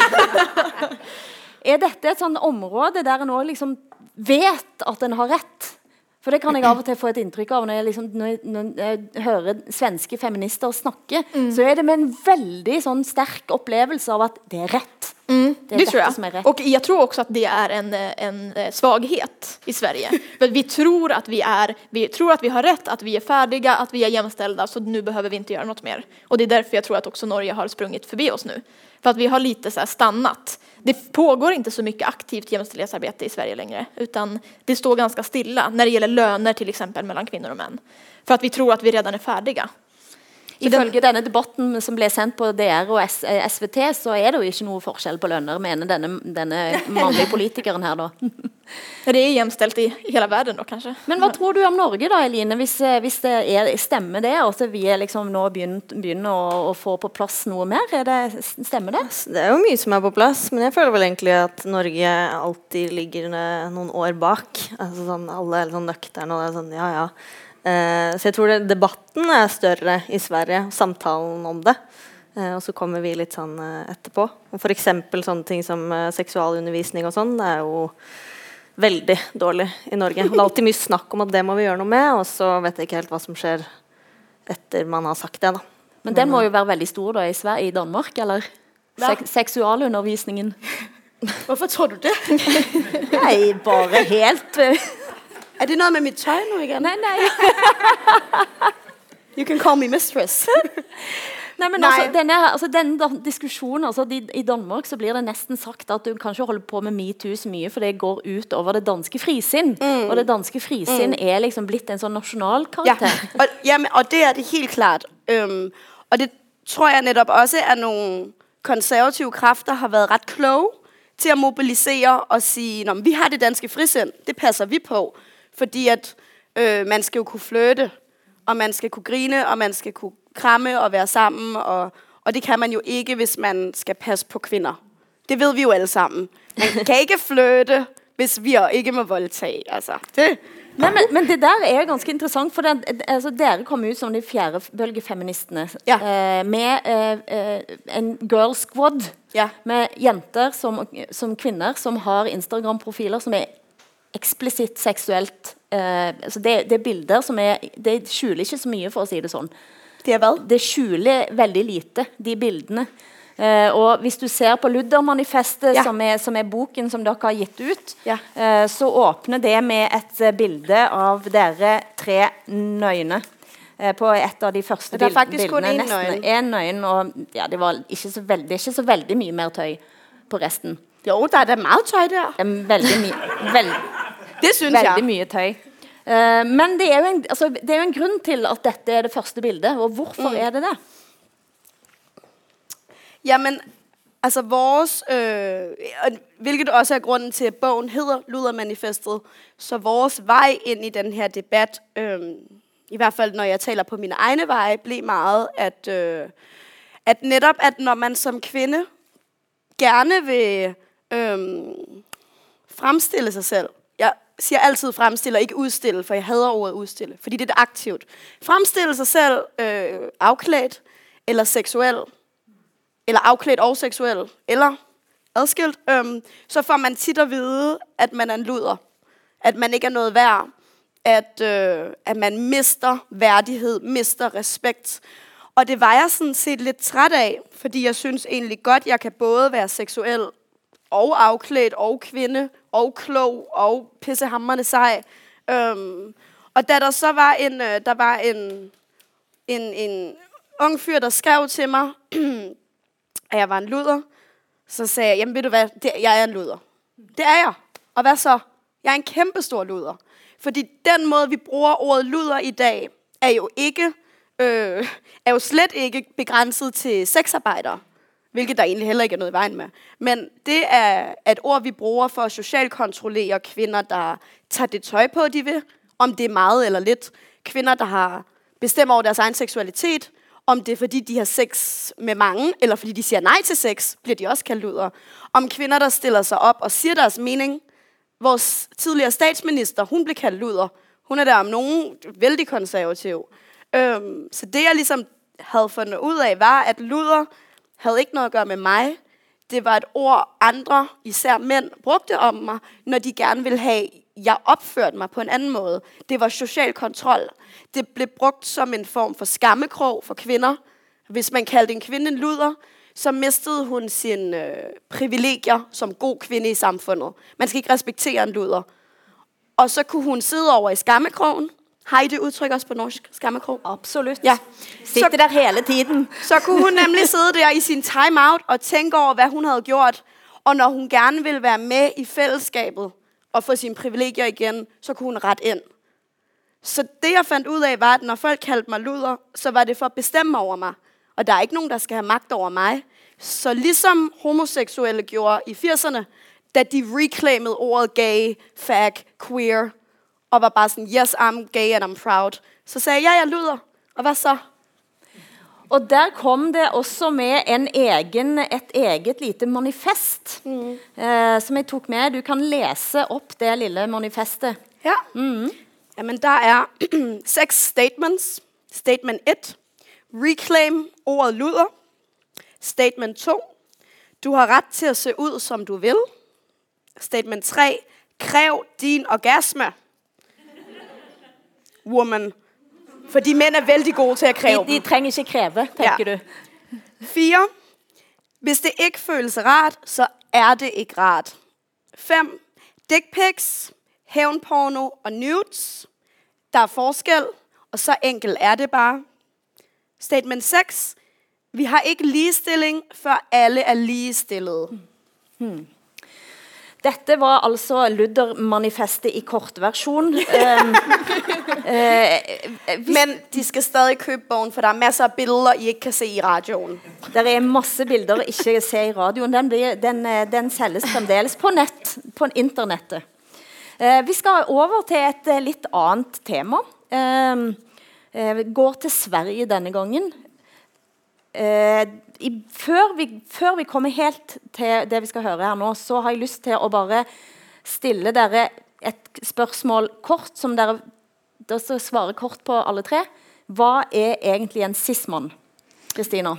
er [laughs] dette et sånn område der en også liksom vet at en har rett? For det kan jeg av og til få et inntrykk av når jeg, liksom, når jeg, når jeg hører svenske feminister snakke. Så er det med en veldig sånn sterk opplevelse av at det er rett. Mm, Det det, är tror detta jag. Och jag tror också att det är en, en eh, svaghet i Sverige. [laughs] För vi tror att vi är, vi tror att vi har rätt, att vi är färdiga, att vi är jämställda, så nu behöver vi inte göra något mer. Och det är därför jag tror att också Norge har sprungit förbi oss nu. För att vi har lite så här stannat. Det pågår inte så mycket aktivt jämställdhetsarbete i Sverige längre, utan det står ganska stilla när det gäller löner till exempel mellan kvinnor och män. För att vi tror att vi redan är färdiga. Ifølge denne debatten som ble sendt på DR og S eh, SVT, så er det jo ikke noe forskjell på lønner, mener denne, denne [laughs] mannlige politikeren her da. Ja, Det är jämställt i i hela världen då kanske. Men hva tror du om Norge da, Eline, hvis, eh, hvis det er, stemmer det, at vi er liksom nå begynt, begynner å, å få på plass noe mer? Er det, stemmer det? Det er jo mye som er på plass, men jeg føler vel egentlig at Norge alltid ligger eh, noen år bak. Altså sånn, alle er litt sånn nøkterne og det er sånn, ja ja. Eh, så jeg tror det, debatten er større i Sverige, samtalen om det. Eh, og så kommer vi litt sånn eh, etterpå. Og for eksempel sånne ting som eh, seksualundervisning og sånn, det er jo veldig dårlig i Norge. Og det er alltid mye snakk om at det må vi gjøre noe med, og så vet jeg ikke helt hva som skjer etter man har sagt det. da. Men den må jo være veldig stor da, i, Sverige, i Danmark, eller? Sek seksualundervisningen. Hvorfor tror du det? [laughs] Nei, bare helt eh, Er det noget med mit tøj nu igen? Nei, nei. [laughs] You can call me mistress. [laughs] Nei, men altså, denne, altså, denne diskusjonen, altså, i, I Danmark så blir det nesten sagt at du kan ikke holde på med metoo så mye, for det går ut over det danske frisinn. Og det danske frisinn Mm. er liksom blitt en sånn nasjonal Ja, karakter. [laughs] og, jamen, og det er det helt klart. Øhm, og det tror jeg netop også, at nogle konservative kræfter har været ret kloge til at mobilisere og sige, Nå, men vi har det danske frisind, det passer vi på. Fordi at øh, man skal jo kunne flytte, og man skal kunne grine, og man skal kunne kramme og være sammen, og, og det kan man jo ikke, hvis man skal passe på kvinder. Det ved vi jo alle sammen. Man [laughs] kan ikke flytte, hvis vi ikke må voldtage. Altså, det, Nei, men, men det der er ganske interessant, for det, altså, dere kom ut som de fjerdebølgefeministene eh, med eh, eh, en girl squad med jenter som, som kvinner som har Instagram-profiler som er eksplisitt seksuelt eh, altså det, det er bilder som er Det skjuler ikke så mye, for å si det sånn. Det skjuler veldig lite, de bildene. Eh, og hvis du ser på Ludder-manifestet, Ja. som, er, som er boken som dere har gitt ut, Ja. eh, så åpner det med et eh, bilde av dere tre nøgne. eh, På et av de første Det er faktisk kun bildene. én nøyen. nøyen, og ja, det var ikke så veldig, ikke så veldig mye mer tøy på resten. Jo, der er da meget tøy der. veldig mye. Veld, det synes veldig jeg. mye tøy. Eh, men det er, jo en, altså, det er jo en grunn til at dette er det første bildet. Og hvorfor Mm. er det det? Jamen, altså vores, øh, hvilket også er grunden til, at bogen hedder Ludermanifestet, så vores vej ind i den her debat, øh, i hvert fald når jeg taler på mine egne veje, blev meget, at, øh, at netop, at når man som kvinde gerne vil øh, fremstille sig selv, siger altid fremstille og ikke udstille, for jeg hader ordet udstille, fordi det er aktivt. Fremstille sig selv øh, afklædt eller seksuel, eller afklædt og seksuel, eller adskilt, øhm, så får man tit at vide, at man er en luder. At man ikke er noget værd. At, øh, at man mister værdighed, mister respekt. Og det var jeg sådan set lidt træt af, fordi jeg synes egentlig godt, jeg kan både være seksuel og afklædt og kvinde og klog og pissehammerne sej. Øhm, og da der så var en, øh, der var en, en, en ung fyr, der skrev til mig, [clears throat] at jeg var en luder, så sagde jeg, jamen ved du hvad, det, jeg er en luder. Det er jeg. Og hvad så? Jeg er en kæmpe stor luder. Fordi den måde, vi bruger ordet luder i dag, er jo ikke, øh, er jo slet ikke begrænset til sexarbejdere. Hvilket der egentlig heller ikke er noget i vejen med. Men det er et ord, vi bruger for at socialt kontrollere kvinder, der tager det tøj på, de vil. Om det er meget eller lidt. Kvinder, der har bestemmer over deres egen seksualitet. Om det er, fordi de har sex med mange, eller fordi de siger nej til sex, bliver de også kaldt luder. Om kvinder, der stiller sig op og siger deres mening. Vores tidligere statsminister, hun blev kaldt luder. Hun er der om nogen vældig konservativ. Øhm, så det, jeg ligesom havde fundet ud af, var, at luder havde ikke noget at gøre med mig. Det var et ord, andre, især mænd, brugte om mig, når de gerne ville have, jeg opførte mig på en anden måde. Det var social kontrol. Det blev brugt som en form for skammekrog for kvinder. Hvis man kaldte en kvinde en luder, så mistede hun sine øh, privilegier som god kvinde i samfundet. Man skal ikke respektere en luder. Og så kunne hun sidde over i skammekrogen. Har I det udtryk også på norsk? Skammekrog? Absolut. Ja. Sitter der hele tiden. Så kunne hun nemlig sidde der i sin time-out og tænke over, hvad hun havde gjort. Og når hun gerne ville være med i fællesskabet og få sine privilegier igen, så kunne hun ret ind. Så det, jeg fandt ud af, var, at når folk kaldte mig luder, så var det for at bestemme over mig. Og der er ikke nogen, der skal have magt over mig. Så ligesom homoseksuelle gjorde i 80'erne, da de reclaimede ordet gay, fag, queer, og var bare sådan, yes, I'm gay and I'm proud, så sagde jeg, ja, jeg luder. Og hvad så? Og der kom det også med en egen, et eget lite manifest, Mm. eh, som jeg tok med. Du kan læse op det lille manifestet. Ja. Mm. Jamen, der er [clears throat] seks statements. Statement 1. Reclaim ordet luder. Statement 2. Du har ret til at se ud, som du vil. Statement 3. Kræv din orgasme. Woman. Fordi mænd er vældig gode til at kræve De, de trenger ikke kræve, tænker ja. du. 4. Hvis det ikke føles rart, så er det ikke rart. 5. Dick pics, hævnporno og nudes. Der er forskel, og så enkelt er det bare. Statement 6. Vi har ikke ligestilling, før alle er ligestillede. Hmm. Dette var altså Luther-manifestet i kortversion. um, [laughs] uh, Men de skal stadig købe bogen, for der er masser af billeder, I ikke kan se i radioen. Der er masse billeder, I ikke se i radioen. Den, blir, den, øh, den sælges fremdeles på net, på internettet. Uh, vi skal over til et uh, lidt andet tema. Uh, uh, går til Sverige denne gangen. Eh, i, før, vi, før vi kommer helt til det vi skal høre her nå, så har jeg lyst til å bare stille dere et spørsmål kort, som dere, dere svarer kort på alle tre. Hva er egentlig en sismon? Kristina?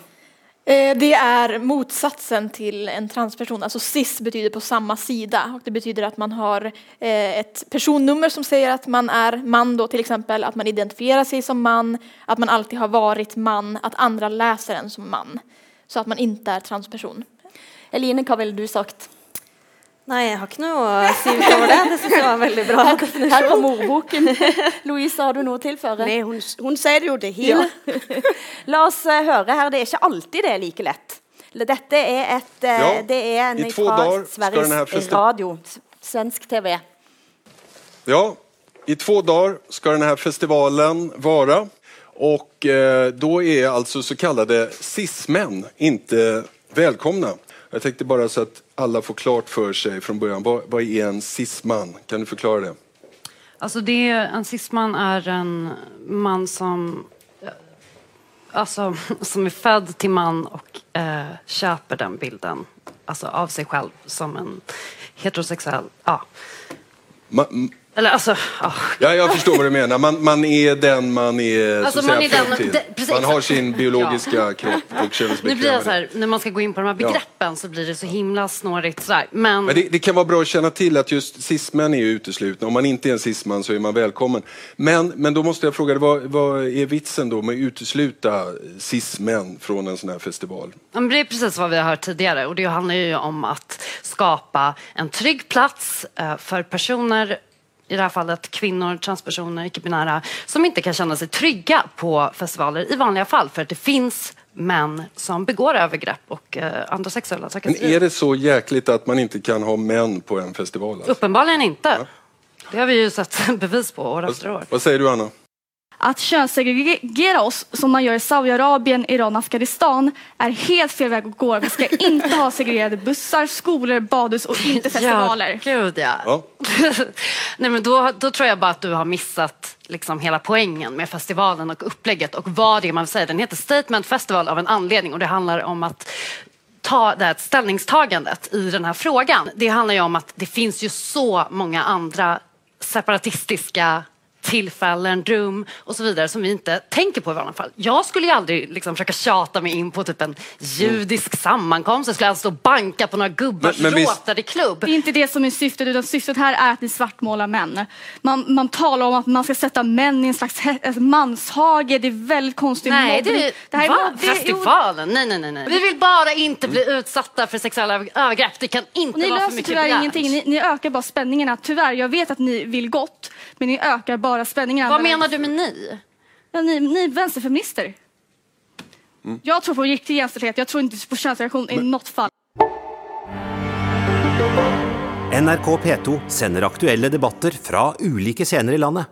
Eh, det är motsatsen till en transperson. Alltså cis betyder på samma sida och det betyder att man har eh, ett personnummer som säger att man är man då till exempel, att man identifierar sig som man, att man alltid har varit man, att andra läser en som man. Så att man inte är transperson. Eline, vad vill du sagt? Nej, jag har inte något att säga över det. Det synes jag var väldigt bra definition. Här kommer ordboken. [laughs] Louise, har du något tillföra? Nej, hon, hon säger ju det hela. Ja. [laughs] Låt oss uh, höra här. Det är inte alltid det är lika lätt. Detta är ett, uh, ja, det är en från Sveriges Radio, svensk TV. Ja, i två dagar ska den här festivalen vara. Och eh, då är alltså så kallade cis-män inte välkomna. Jag tänkte bara så att alla får klart för sig från början. Vad, vad är en cisman? Kan du förklara det? Alltså det, en cisman är en man som, alltså, [laughs] som är född till man och eh, köper den bilden alltså, av sig själv som en heterosexuell... Ja. Ma eller alltså, oh. Ja, jag förstår vad du menar. Man, man är den man är, alltså, så man, är den. Det, man har sin biologiska ja. kropp och känner sig Nu blir det så här, när man ska gå in på de här begreppen ja. så blir det så himla snårigt sådär. Men, Men det, det, kan vara bra att känna till att just cismän är uteslutna. Om man inte är en cisman så är man välkommen. Men, men då måste jag fråga dig, vad, vad är vitsen då med att utesluta cismän från en sån här festival? Men det är precis vad vi har hört tidigare och det handlar ju om att skapa en trygg plats eh, för personer i det här fallet kvinnor, transpersoner, icke-binära som inte kan känna sig trygga på festivaler i vanliga fall för att det finns män som begår övergrepp och eh, andra sexuella trakasserier. Men är det så jäkligt att man inte kan ha män på en festival? Alltså? Uppenbarligen inte. Ja. Det har vi ju sett [laughs] bevis på år efter år. Vad säger du Anna? Att könssegregera oss som man gör i Saudiarabien, Iran och Afghanistan är helt fel väg att gå. Vi ska [laughs] inte ha segregerade bussar, skolor, badhus och inte festivaler. Ja, gud ja. ja. [laughs] Nej, men då, då tror jag bara att du har missat liksom hela poängen med festivalen och upplägget och vad det är man vill säga. Den heter Statement Festival av en anledning och det handlar om att ta det här ställningstagandet i den här frågan. Det handlar ju om att det finns ju så många andra separatistiska tillfällen, rum och så vidare som vi inte tänker på i vanliga fall. Jag skulle ju aldrig liksom försöka tjata mig in på typ en judisk mm. sammankomst. Jag skulle alltså banka på några gubbars men, men Rotary klubb. Det är inte det som är syftet utan syftet här är att ni svartmålar män. Man, man talar om att man ska sätta män i en slags manshage. Det är väldigt konstigt. Nej, det, det här va? Det, Festivalen? Nej, nej, nej, nej. Vi vill bara inte bli utsatta för sexuella övergrepp. Det kan inte vara för mycket tyvärr ingenting. Ni, ni ökar bara spänningarna. Tyvärr, jag vet att ni vill gott. Men ni ökar bara spänningarna. Vad menar du med ni? Ja, ni, ni vänsterfeminister. Mm. Jag tror på riktig jämställdhet. Jag tror inte på könsreaktion i något fall. NRK P2 sender aktuelle debatter fra ulike scener i landet.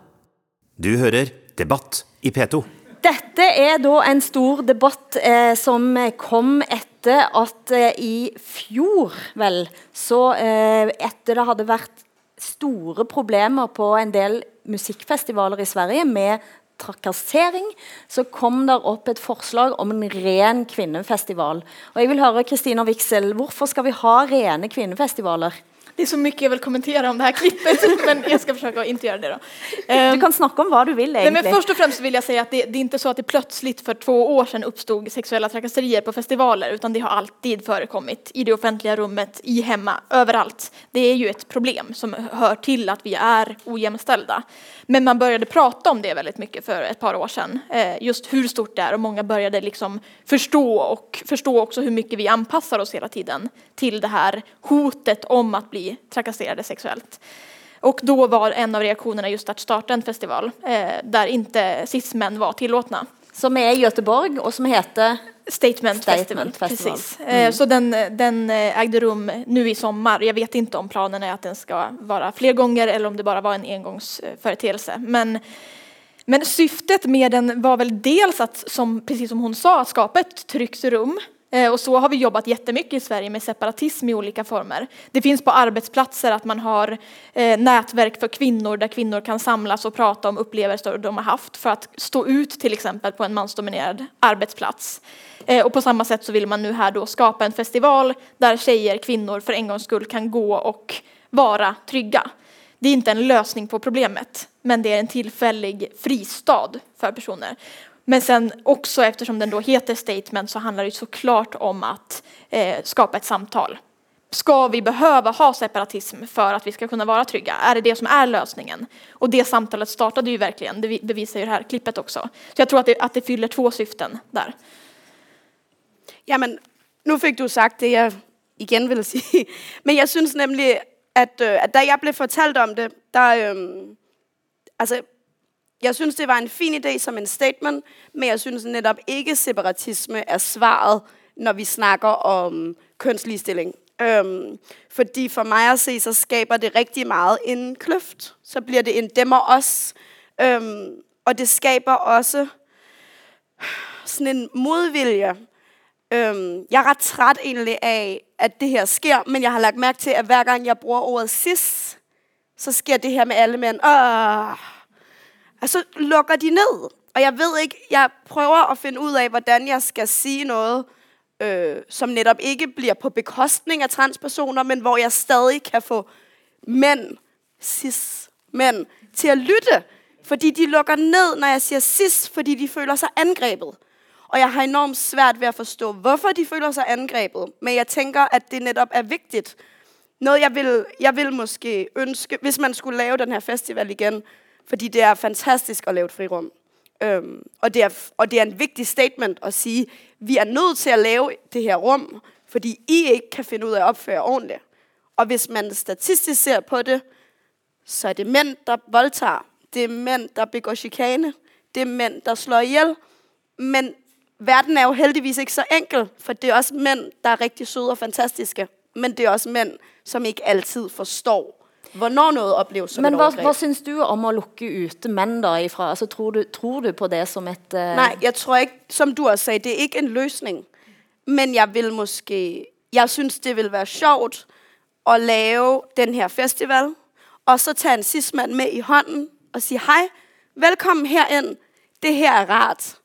Du hører Debatt i P2. Dette er då en stor debatt eh, som kom efter at eh, i fjor, vel, så eh, efter det hade varit store problemer på en del musikfestivaler i Sverige med trakassering, så kom der op et forslag om en ren kvindefestival. Og jeg vil høre, Kristina Wixel, hvorfor skal vi ha rene kvindefestivaler? Det är så mycket jag vill kommentera om det här klippet, [laughs] men jag ska försöka att inte göra det då. Ehm, Du kan snacka om vad du vill Nej, egentligen. men först och främst vill jag säga att det, det är inte så att det plötsligt för två år sedan uppstod sexuella trakasserier på festivaler, utan det har alltid förekommit i det offentliga rummet, i hemma, överallt. Det är ju ett problem som hör till att vi är ojämställda. Men man började prata om det väldigt mycket för ett par år sedan, eh, just hur stort det är och många började liksom förstå och förstå också hur mycket vi anpassar oss hela tiden till det här hotet om att bli trakasserade sexuellt. Och då var en av reaktionerna just att starta en festival eh, där inte cis-män var tillåtna. Som är i Göteborg och som heter Statement, Statement Festival. Festival. Precis. Mm. Eh, Så den, den eh, ägde rum nu i sommar. Jag vet inte om planen är att den ska vara fler gånger eller om det bara var en engångsföreteelse. Men, men syftet med den var väl dels att, som, precis som hon sa, att skapa ett tryggt rum Eh, och så har vi jobbat jättemycket i Sverige med separatism i olika former. Det finns på arbetsplatser att man har eh, nätverk för kvinnor där kvinnor kan samlas och prata om upplevelser de har haft för att stå ut till exempel på en mansdominerad arbetsplats. Eh, Och på samma sätt så vill man nu här då skapa en festival där tjejer, kvinnor för en gångs skull kan gå och vara trygga. Det är inte en lösning på problemet, men det är en tillfällig fristad för personer. Men sen också eftersom den då heter statement så handlar det såklart om att eh, skapa ett samtal. Ska vi behöva ha separatism för att vi ska kunna vara trygga? Är det det som är lösningen? Och det samtalet startade ju verkligen, det bevisar ju det här klippet också. Så jag tror att det, att det fyller två syften där. Jamen, nu fik du sagt det, jeg igen ville sige. [laughs] Men jeg synes nemlig, at, øh, at da jeg blev fortalt om det, der, øh, altså, jeg synes, det var en fin idé som en statement, men jeg synes netop ikke, separatisme er svaret, når vi snakker om kønsligestilling. Øhm, fordi for mig at se, så skaber det rigtig meget en kløft. Så bliver det en dem og os. Øhm, og det skaber også sådan en modvilje. Øhm, jeg er ret træt egentlig af, at det her sker, men jeg har lagt mærke til, at hver gang jeg bruger ordet cis, så sker det her med alle mænd. Åh, og så lukker de ned. Og jeg ved ikke, jeg prøver at finde ud af, hvordan jeg skal sige noget, øh, som netop ikke bliver på bekostning af transpersoner, men hvor jeg stadig kan få mænd, cis mænd, til at lytte. Fordi de lukker ned, når jeg siger cis, fordi de føler sig angrebet. Og jeg har enormt svært ved at forstå, hvorfor de føler sig angrebet. Men jeg tænker, at det netop er vigtigt. Noget, jeg vil, jeg vil måske ønske, hvis man skulle lave den her festival igen, fordi det er fantastisk at lave et frirum. Øhm, og, det er, og det er en vigtig statement at sige, vi er nødt til at lave det her rum, fordi I ikke kan finde ud af at opføre ordentligt. Og hvis man statistisk ser på det, så er det mænd, der voldtager. Det er mænd, der begår chikane. Det er mænd, der slår ihjel. Men verden er jo heldigvis ikke så enkel, for det er også mænd, der er rigtig søde og fantastiske. Men det er også mænd, som ikke altid forstår, hvornår noget opleves som Men et overgreb. hva syns du om å lukke ute menn da ifra? Altså, tror, du, tror du på det som et eh, Nej, jeg tror ikke, som du også sagde, det er ikke en løsning. Men jeg vil måske, jeg synes, det vil være sjovt at lave den her festival, og så tage en cis-mand med i hånden og sige, hej, velkommen herind, det her er rart.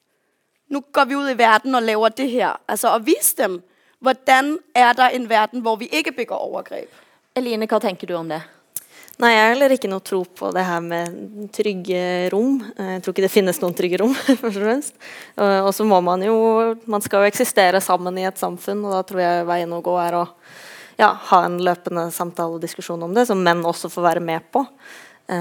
Nu går vi ud i verden og laver det her. Altså at vise dem, hvordan er der en verden, hvor vi ikke begår overgreb. Eline, hva tenker du om det? Nei, jeg har heller ikke noe tro på det her med trygge rom. Jeg tror ikke det finnes noen trygge rom, [laughs] først og fremst. Og så må man jo Man skal jo eksistere sammen i et samfunn, og da tror jeg veien å gå er å ja, ha en løpende samtale og diskusjon om det, som menn også får være med på. Eh,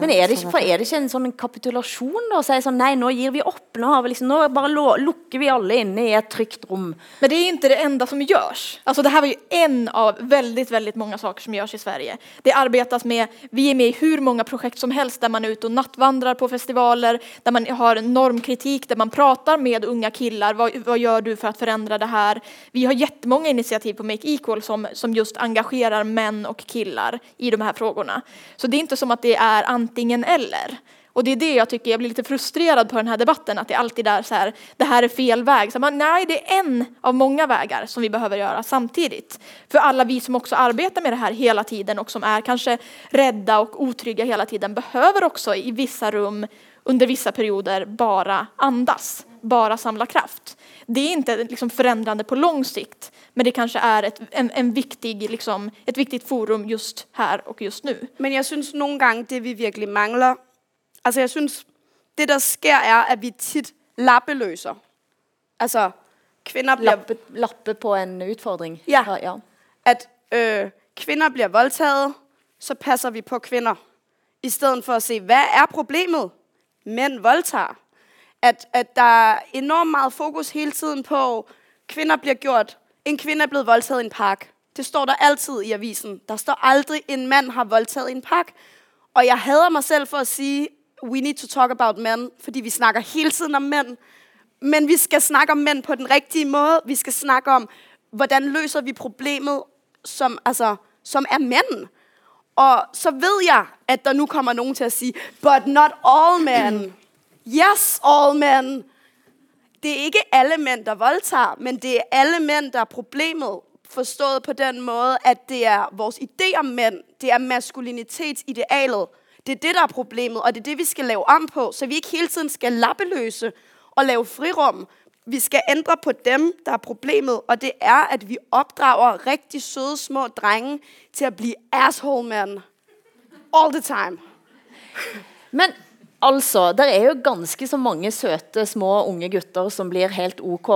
Men er det, ikke, for er det ikke en sånn kapitulasjon da, å si sånn, nei, nå gir vi opp, nå, har vi liksom, nå bare lukker vi alle inne i ett tryggt rum. Men det är inte det enda som görs. Alltså det här var ju en av väldigt, väldigt många saker som görs i Sverige. Det arbetas med, vi är med i hur många projekt som helst där man är ute och nattvandrar på festivaler, där man har normkritik, där man pratar med unga killar. Vad, vad gör du för att förändra det här? Vi har jättemånga initiativ på Make Equal som, som just engagerar män och killar i de här frågorna. Så det är inte som att det är antingen eller. Och det är det jag tycker, jag blir lite frustrerad på den här debatten, att det alltid är så här, det här är fel väg. Så man, nej, det är en av många vägar som vi behöver göra samtidigt. För alla vi som också arbetar med det här hela tiden och som är kanske rädda och otrygga hela tiden behöver också i vissa rum under vissa perioder bara andas, bara samla kraft. Det är inte liksom förändrande på lång sikt, men det kanske är ett, en, en viktig, liksom, ett viktigt forum just här och just nu. Men jeg synes nogle gange, det vi virkelig mangler, altså jeg synes, det der sker er, at vi tit lappeløser. Altså, kvinder bliver... Lappe, lappe på en udfordring. Ja. ja. At øh, kvinder bliver voldtaget, så passer vi på kvinder. I stedet for at se, hvad er problemet? Mænd voldtager. At, at der er enormt meget fokus hele tiden på, kvinder bliver gjort, en kvinde er blevet voldtaget i en park. Det står der altid i avisen. Der står aldrig, en mand har voldtaget i en park. Og jeg hader mig selv for at sige, we need to talk about men, fordi vi snakker hele tiden om mænd. Men vi skal snakke om mænd på den rigtige måde. Vi skal snakke om, hvordan løser vi problemet, som, altså, som er mænd. Og så ved jeg, at der nu kommer nogen til at sige, but not all men. Yes, all men. Det er ikke alle mænd, der voldtager, men det er alle mænd, der er problemet. Forstået på den måde, at det er vores idé om mænd. Det er maskulinitetsidealet. Det er det, der er problemet, og det er det, vi skal lave om på, så vi ikke hele tiden skal lappeløse og lave frirum. Vi skal ændre på dem, der er problemet, og det er, at vi opdrager rigtig søde små drenge til at blive asshole men. All the time. Men altså, det er jo ganske så mange søte små unge gutter som blir helt ok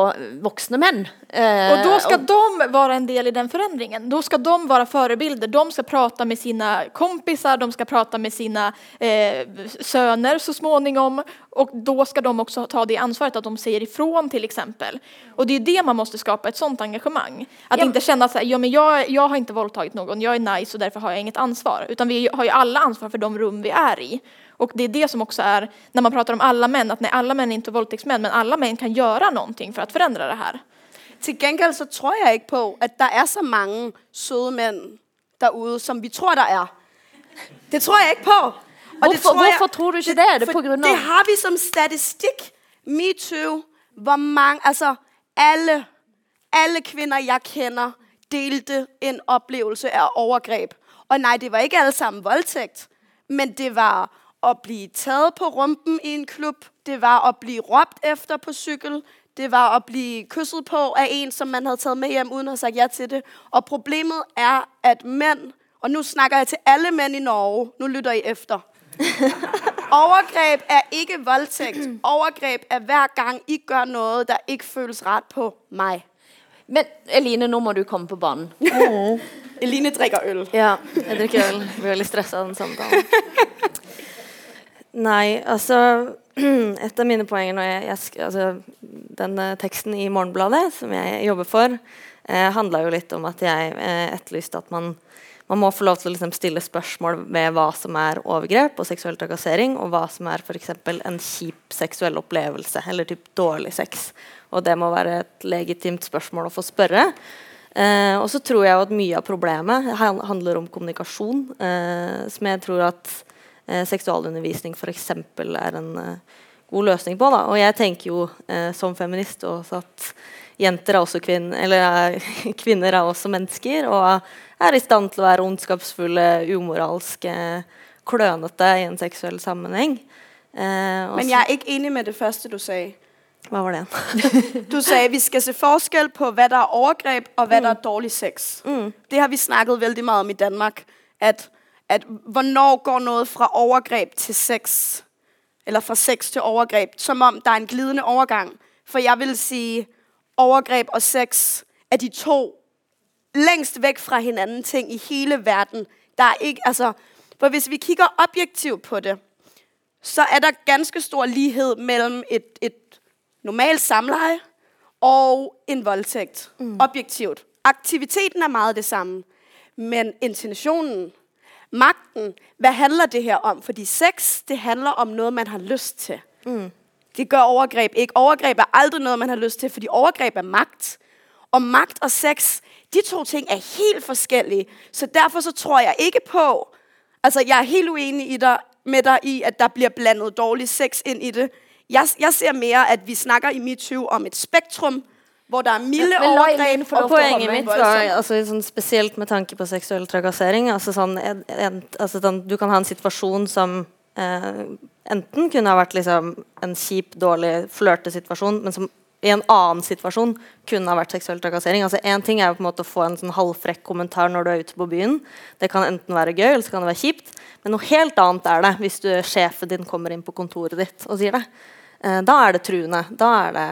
voksne män. Eh, Och då ska de vara en del i den förändringen. Då ska de vara förebilder. De ska prata med sina kompisar, de ska prata med sina eh, söner så småningom. Och då ska de också ta det ansvaret att de säger ifrån till exempel. Och det är det man måste skapa, ett sånt engagemang. Att Ja. inte känna så här, ja men jag, jag har inte våldtagit någon, jag är nice och därför har jag inget ansvar. Utan vi har ju alla ansvar för de rum vi är i. Och det är det som också är, när man pratar om alla män, att nej alla män är inte våldtäktsmän, men alla män kan göra någonting för att förändra det här. Til gengæld så tror jeg ikke på, at der er så mange søde mænd derude, som vi tror, der er. Det tror jeg ikke på. Og Hvorfor- hvorfor tror du ikke det? Er det for på grund af- Det har vi som statistik. MeToo, hvor mange, altså alle, alle kvinder, jeg kender, delte en oplevelse af overgreb. Og nej, det var ikke alle sammen voldtægt, men det var at blive taget på rumpen i en klub, det var at blive råbt efter på cykel, det var at blive kysset på af en, som man havde taget med hjem, uden at have sagt ja til det. Og problemet er, at mænd, og nu snakker jeg til alle mænd i Norge, nu lytter I efter. [laughs] Overgreb er ikke voldtægt. Overgreb er hver gang I gør noget, der ikke føles ret på mig. Men Eline, nu må du komme på banen. Eline drikker øl. Ja, jeg drikker øl. Jeg blir veldig stresset av den samtalen. [laughs] Nei, altså [clears throat] Et av mine poenger når jeg, jeg altså, Den eh, teksten i Morgenbladet som jeg jobber for, eh, handla jo litt om at jeg eh, etterlyste at man, man må få lov til å liksom, stille spørsmål ved hva som er overgrep og seksuell trakassering, og hva som er f.eks. en kjip seksuell opplevelse eller typ dårlig sex. Og det må være et legitimt spørsmål å få spørre. Eh, og så tror jeg at mye av problemet handler om kommunikasjon, eh, som jeg tror at eh, seksualundervisning f.eks. er en eh, god løsning på. Da. Og jeg tenker jo eh, som feminist også at jenter er også kvinner, eller er, [laughs] kvinner er også mennesker, og er i stand til å være ondskapsfulle, umoralske, klønete i en seksuell sammenheng. Eh, Men jeg er ikke enig med det første, du sagde. Hva var det? [laughs] [laughs] Du sagde, vi skal se forskel på, hvad der er overgreb, og hvad mm. der er dårlig sex. Mm. Det har vi snakket vældig meget om i Danmark. At, at hvornår går noget fra overgreb til sex? Eller fra sex til overgreb? Som om der er en glidende overgang. For jeg vil sige, overgreb og sex er de to længst væk fra hinanden ting i hele verden. Der er ikke, altså, for hvis vi kigger objektivt på det, så er der ganske stor lighed mellem et, et normalt samleje og en voldtægt. Mm. Objektivt. Aktiviteten er meget det samme. Men intentionen, magten, hvad handler det her om? Fordi sex, det handler om noget, man har lyst til. Mm. Det gør overgreb ikke. Overgreb er aldrig noget, man har lyst til, fordi overgreb er magt. Og magt og sex, de to ting er helt forskellige. Så derfor så tror jeg ikke på, altså jeg er helt uenig i dig, med dig i, at der bliver blandet dårlig sex ind i det. Jeg, jeg ser mere, at vi snakker i MeToo om et spektrum, hvor der er milde Men få lov og Poenget mitt var altså, sånn, spesielt med tanke på seksuell trakassering. Altså, sånn, en, en, altså, sånn, du kan ha en situasjon som eh, enten kunne ha vært liksom, en kjip, dårlig flørtesituasjon, men som i en annen situasjon kunne ha vært seksuell trakassering. Altså Én ting er jo på en måte å få en sånn halvfrekk kommentar når du er ute på byen. Det kan enten være gøy eller så kan det være kjipt. Men noe helt annet er det hvis du, sjefen din kommer inn på kontoret ditt og sier det. Eh, da er det truende. Da er det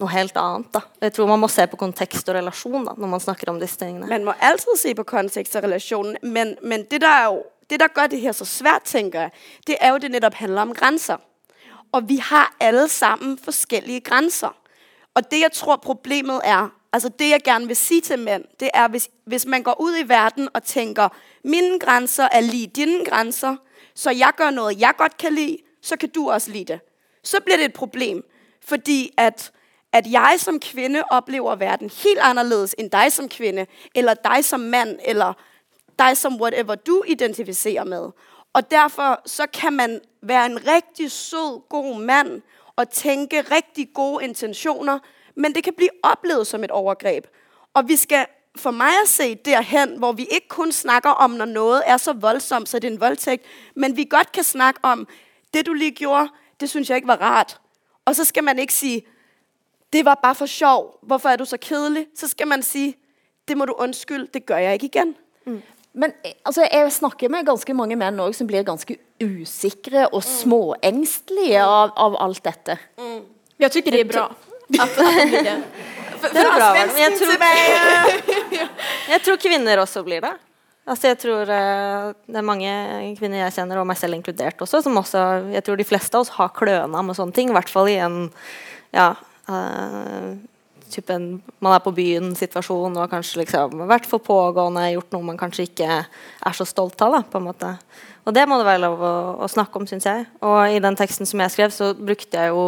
noe helt annet. Da. Jeg tror Man må se på kontekst og relasjon da, når man snakker om disse tingene. Man må alltid se på kontekst og relasjon, men, men det, der er jo, det der gør det her så svært, tænker jeg, det er jo det netop handler om grænser. Og vi har alle sammen forskellige grænser. Og det jeg tror problemet er, altså det jeg gerne vil sige til mænd, det er hvis, hvis man går ut i verden og tænker, mine grænser er lik dine grænser, så jeg gør noget, jeg godt kan lide, så kan du også lide det. Så blir det et problem. Fordi at at jeg som kvinde oplever verden helt anderledes end dig som kvinde, eller dig som mand, eller dig som whatever du identificerer med. Og derfor så kan man være en rigtig sød, god mand og tænke rigtig gode intentioner, men det kan blive oplevet som et overgreb. Og vi skal for mig at se derhen, hvor vi ikke kun snakker om, når noget er så voldsomt, så det er en voldtægt, men vi godt kan snakke om, det du lige gjorde, det synes jeg ikke var rart. Og så skal man ikke sige, det var bare for sjov. Hvorfor er du så kedelig? Så skal man si det må du unnskylde, det gjør jeg ikke igjen. Mm. Men altså, jeg snakker med ganske mange menn også, som blir ganske usikre og småengstelige av, av alt dette. Mm. Jeg syns det er bra. [laughs] Det. [laughs] det er bra, men jeg tror, [laughs] jeg tror kvinner også blir det. Altså jeg tror uh, Det er mange kvinner jeg kjenner, og meg selv inkludert også, som også Jeg tror de fleste av oss har kløna med sånne ting. I hvert fall i en ja, typen, man er på byen-situasjon og kanskje liksom vært for pågående, gjort noe man kanskje ikke er så stolt av. Da, på en måte. Og det må det være lov å, å snakke om, syns jeg. Og i den teksten som jeg skrev, så brukte jeg jo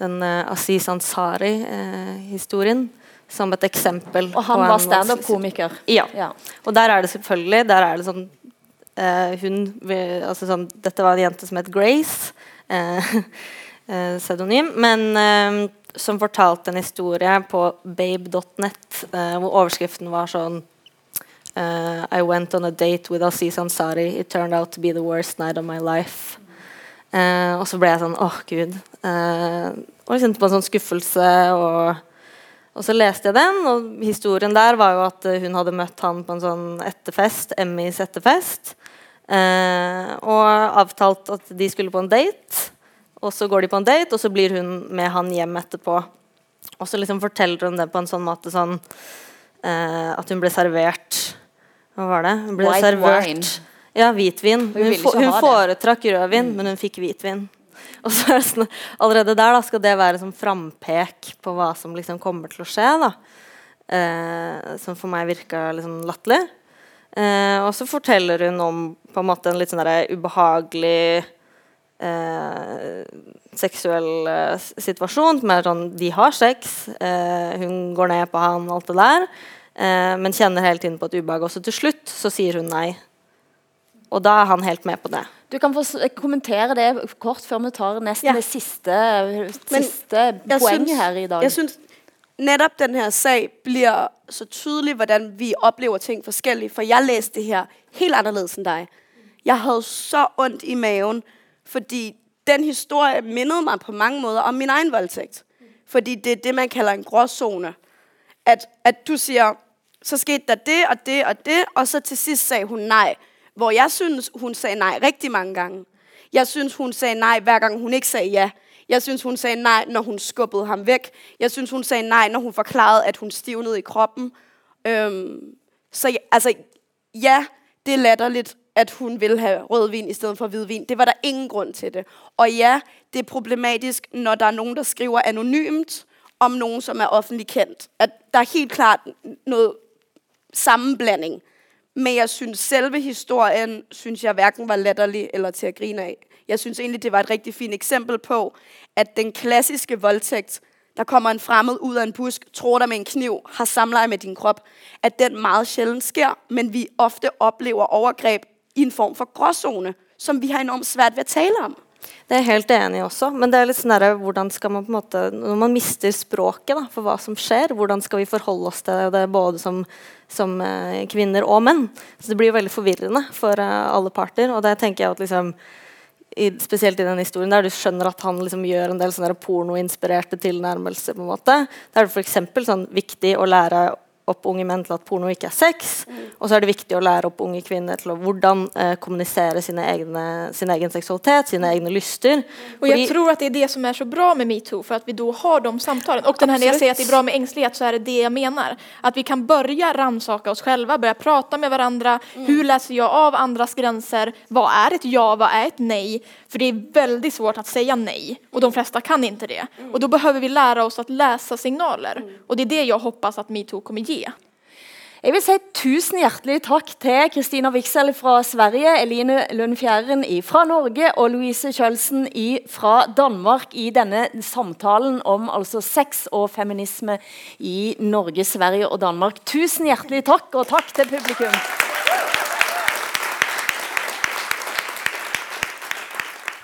den uh, Aziz Ansari-historien uh, som et eksempel. Og han var standup-komiker? Ja. ja. Og der er det selvfølgelig der er det sånn, uh, hun, altså sånn, Dette var en jente som het Grace. [laughs] pseudonym. Men som fortalte en historie på babe.net, uh, eh, hvor overskriften var sånn uh, I went on a date with Aziz Ansari. It turned out to be the worst night of my life. Uh, og så ble jeg sånn åh, oh, gud. og jeg kjente på en sånn skuffelse. Og, og, så leste jeg den, og historien der var jo at hun hadde møtt han på en sånn etterfest, Emmys etterfest. og avtalt at de skulle på en date. Og så går de på en date, og så blir hun med han hjem etterpå. Og så liksom forteller hun det på en sånn måte sånn uh, at hun ble servert Hva var det? Hun ble White servert wine. Ja, hvitvin. Hun, hun, hun foretrakk rødvin, mm. men hun fikk hvitvin. [laughs] Og så er det sånn, Allerede der da, skal det være sånn frampek på hva som liksom kommer til å skje. da. Uh, som for meg virka liksom latterlig. Uh, og så forteller hun om på en måte en litt sånn ubehagelig eh, seksuell eh, situasjon. Med sånn, de har sex, eh, hun går ned på han, alt det der. Eh, men kjenner hele tiden på et ubehag. Også til slutt så sier hun nei. Og da er han helt med på det. Du kan få kommentere det kort før vi tar nesten Ja. det siste, siste poeng synes- her i dag. Jeg synes netop den her sag blir så tydelig, hvordan vi oplever ting forskjellig. For jeg læste det her helt anderledes enn deg. Jeg hadde så ondt i maven, fordi den historie mindede mig på mange måder om min egen voldtægt. Fordi det er det, man kalder en gråzone. At, at du siger, så skete der det og det og det, og så til sidst sagde hun nej. Hvor jeg synes, hun sagde nej rigtig mange gange. Jeg synes, hun sagde nej, hver gang hun ikke sagde ja. Jeg synes, hun sagde nej, når hun skubbede ham væk. Jeg synes, hun sagde nej, når hun forklarede, at hun stivnede i kroppen. Øhm, så altså, ja, det er latterligt, at hun vil have rødvin i stedet for hvidvin. Det var der ingen grund til det. Og ja, det er problematisk, når der er nogen, der skriver anonymt om nogen, som er offentlig kendt. At der er helt klart noget sammenblanding. Men jeg synes, selve historien, synes jeg hverken var latterlig eller til at grine af. Jeg synes egentlig, det var et rigtig fint eksempel på, at den klassiske voldtægt, der kommer en fremmed ud af en busk, tror dig med en kniv, har samleje med din krop, at den meget sjældent sker, men vi ofte oplever overgreb i en form for gråzone, som vi har enormt svært ved at tale om. Det er jeg helt enig i også, men det er lidt sådan der, hvordan skal man på en måte, når man mister språket da, for hvad som sker, hvordan skal vi forholde oss til det både som, som eh, kvinder og mænd? Så Det blir jo veldig forvirrende for eh, alle parter. og der tænker jeg at liksom, i, specielt i den historien der du skjønner at han liksom gjør en del sånne der pornoinspirerte tilnærmelser. på en måte. der er det f.eks. Sånn, viktig å lære opp unge menn til at porno ikke er sex. Og så er det viktig å lære opp unge kvinner til å, hvordan eh, kommunisere sine egne, sin egen seksualitet, sine egne lyster. Och jag tror att det är det som är så bra med metoo, för att vi då har de samtalen. Och den här, när jag Absolut. säger att det är bra med ängslighet så är det det jag menar. Att vi kan börja rannsaka oss själva, börja prata med varandra. Hur läser jag av andras gränser? Vad är ett ja, vad är ett nej? För det är väldigt svårt att säga nej och de flesta kan inte det. Och då behöver vi lära oss att läsa signaler. Och det är det jag hoppas att metoo kommer ge. Jeg vil si tusen hjertelig takk til Kristina Wiksel fra Sverige, Eline Lund Fjæren fra Norge og Louise Kjølsen fra Danmark i denne samtalen om altså sex og feminisme i Norge, Sverige og Danmark. Tusen hjertelig takk, og takk til publikum.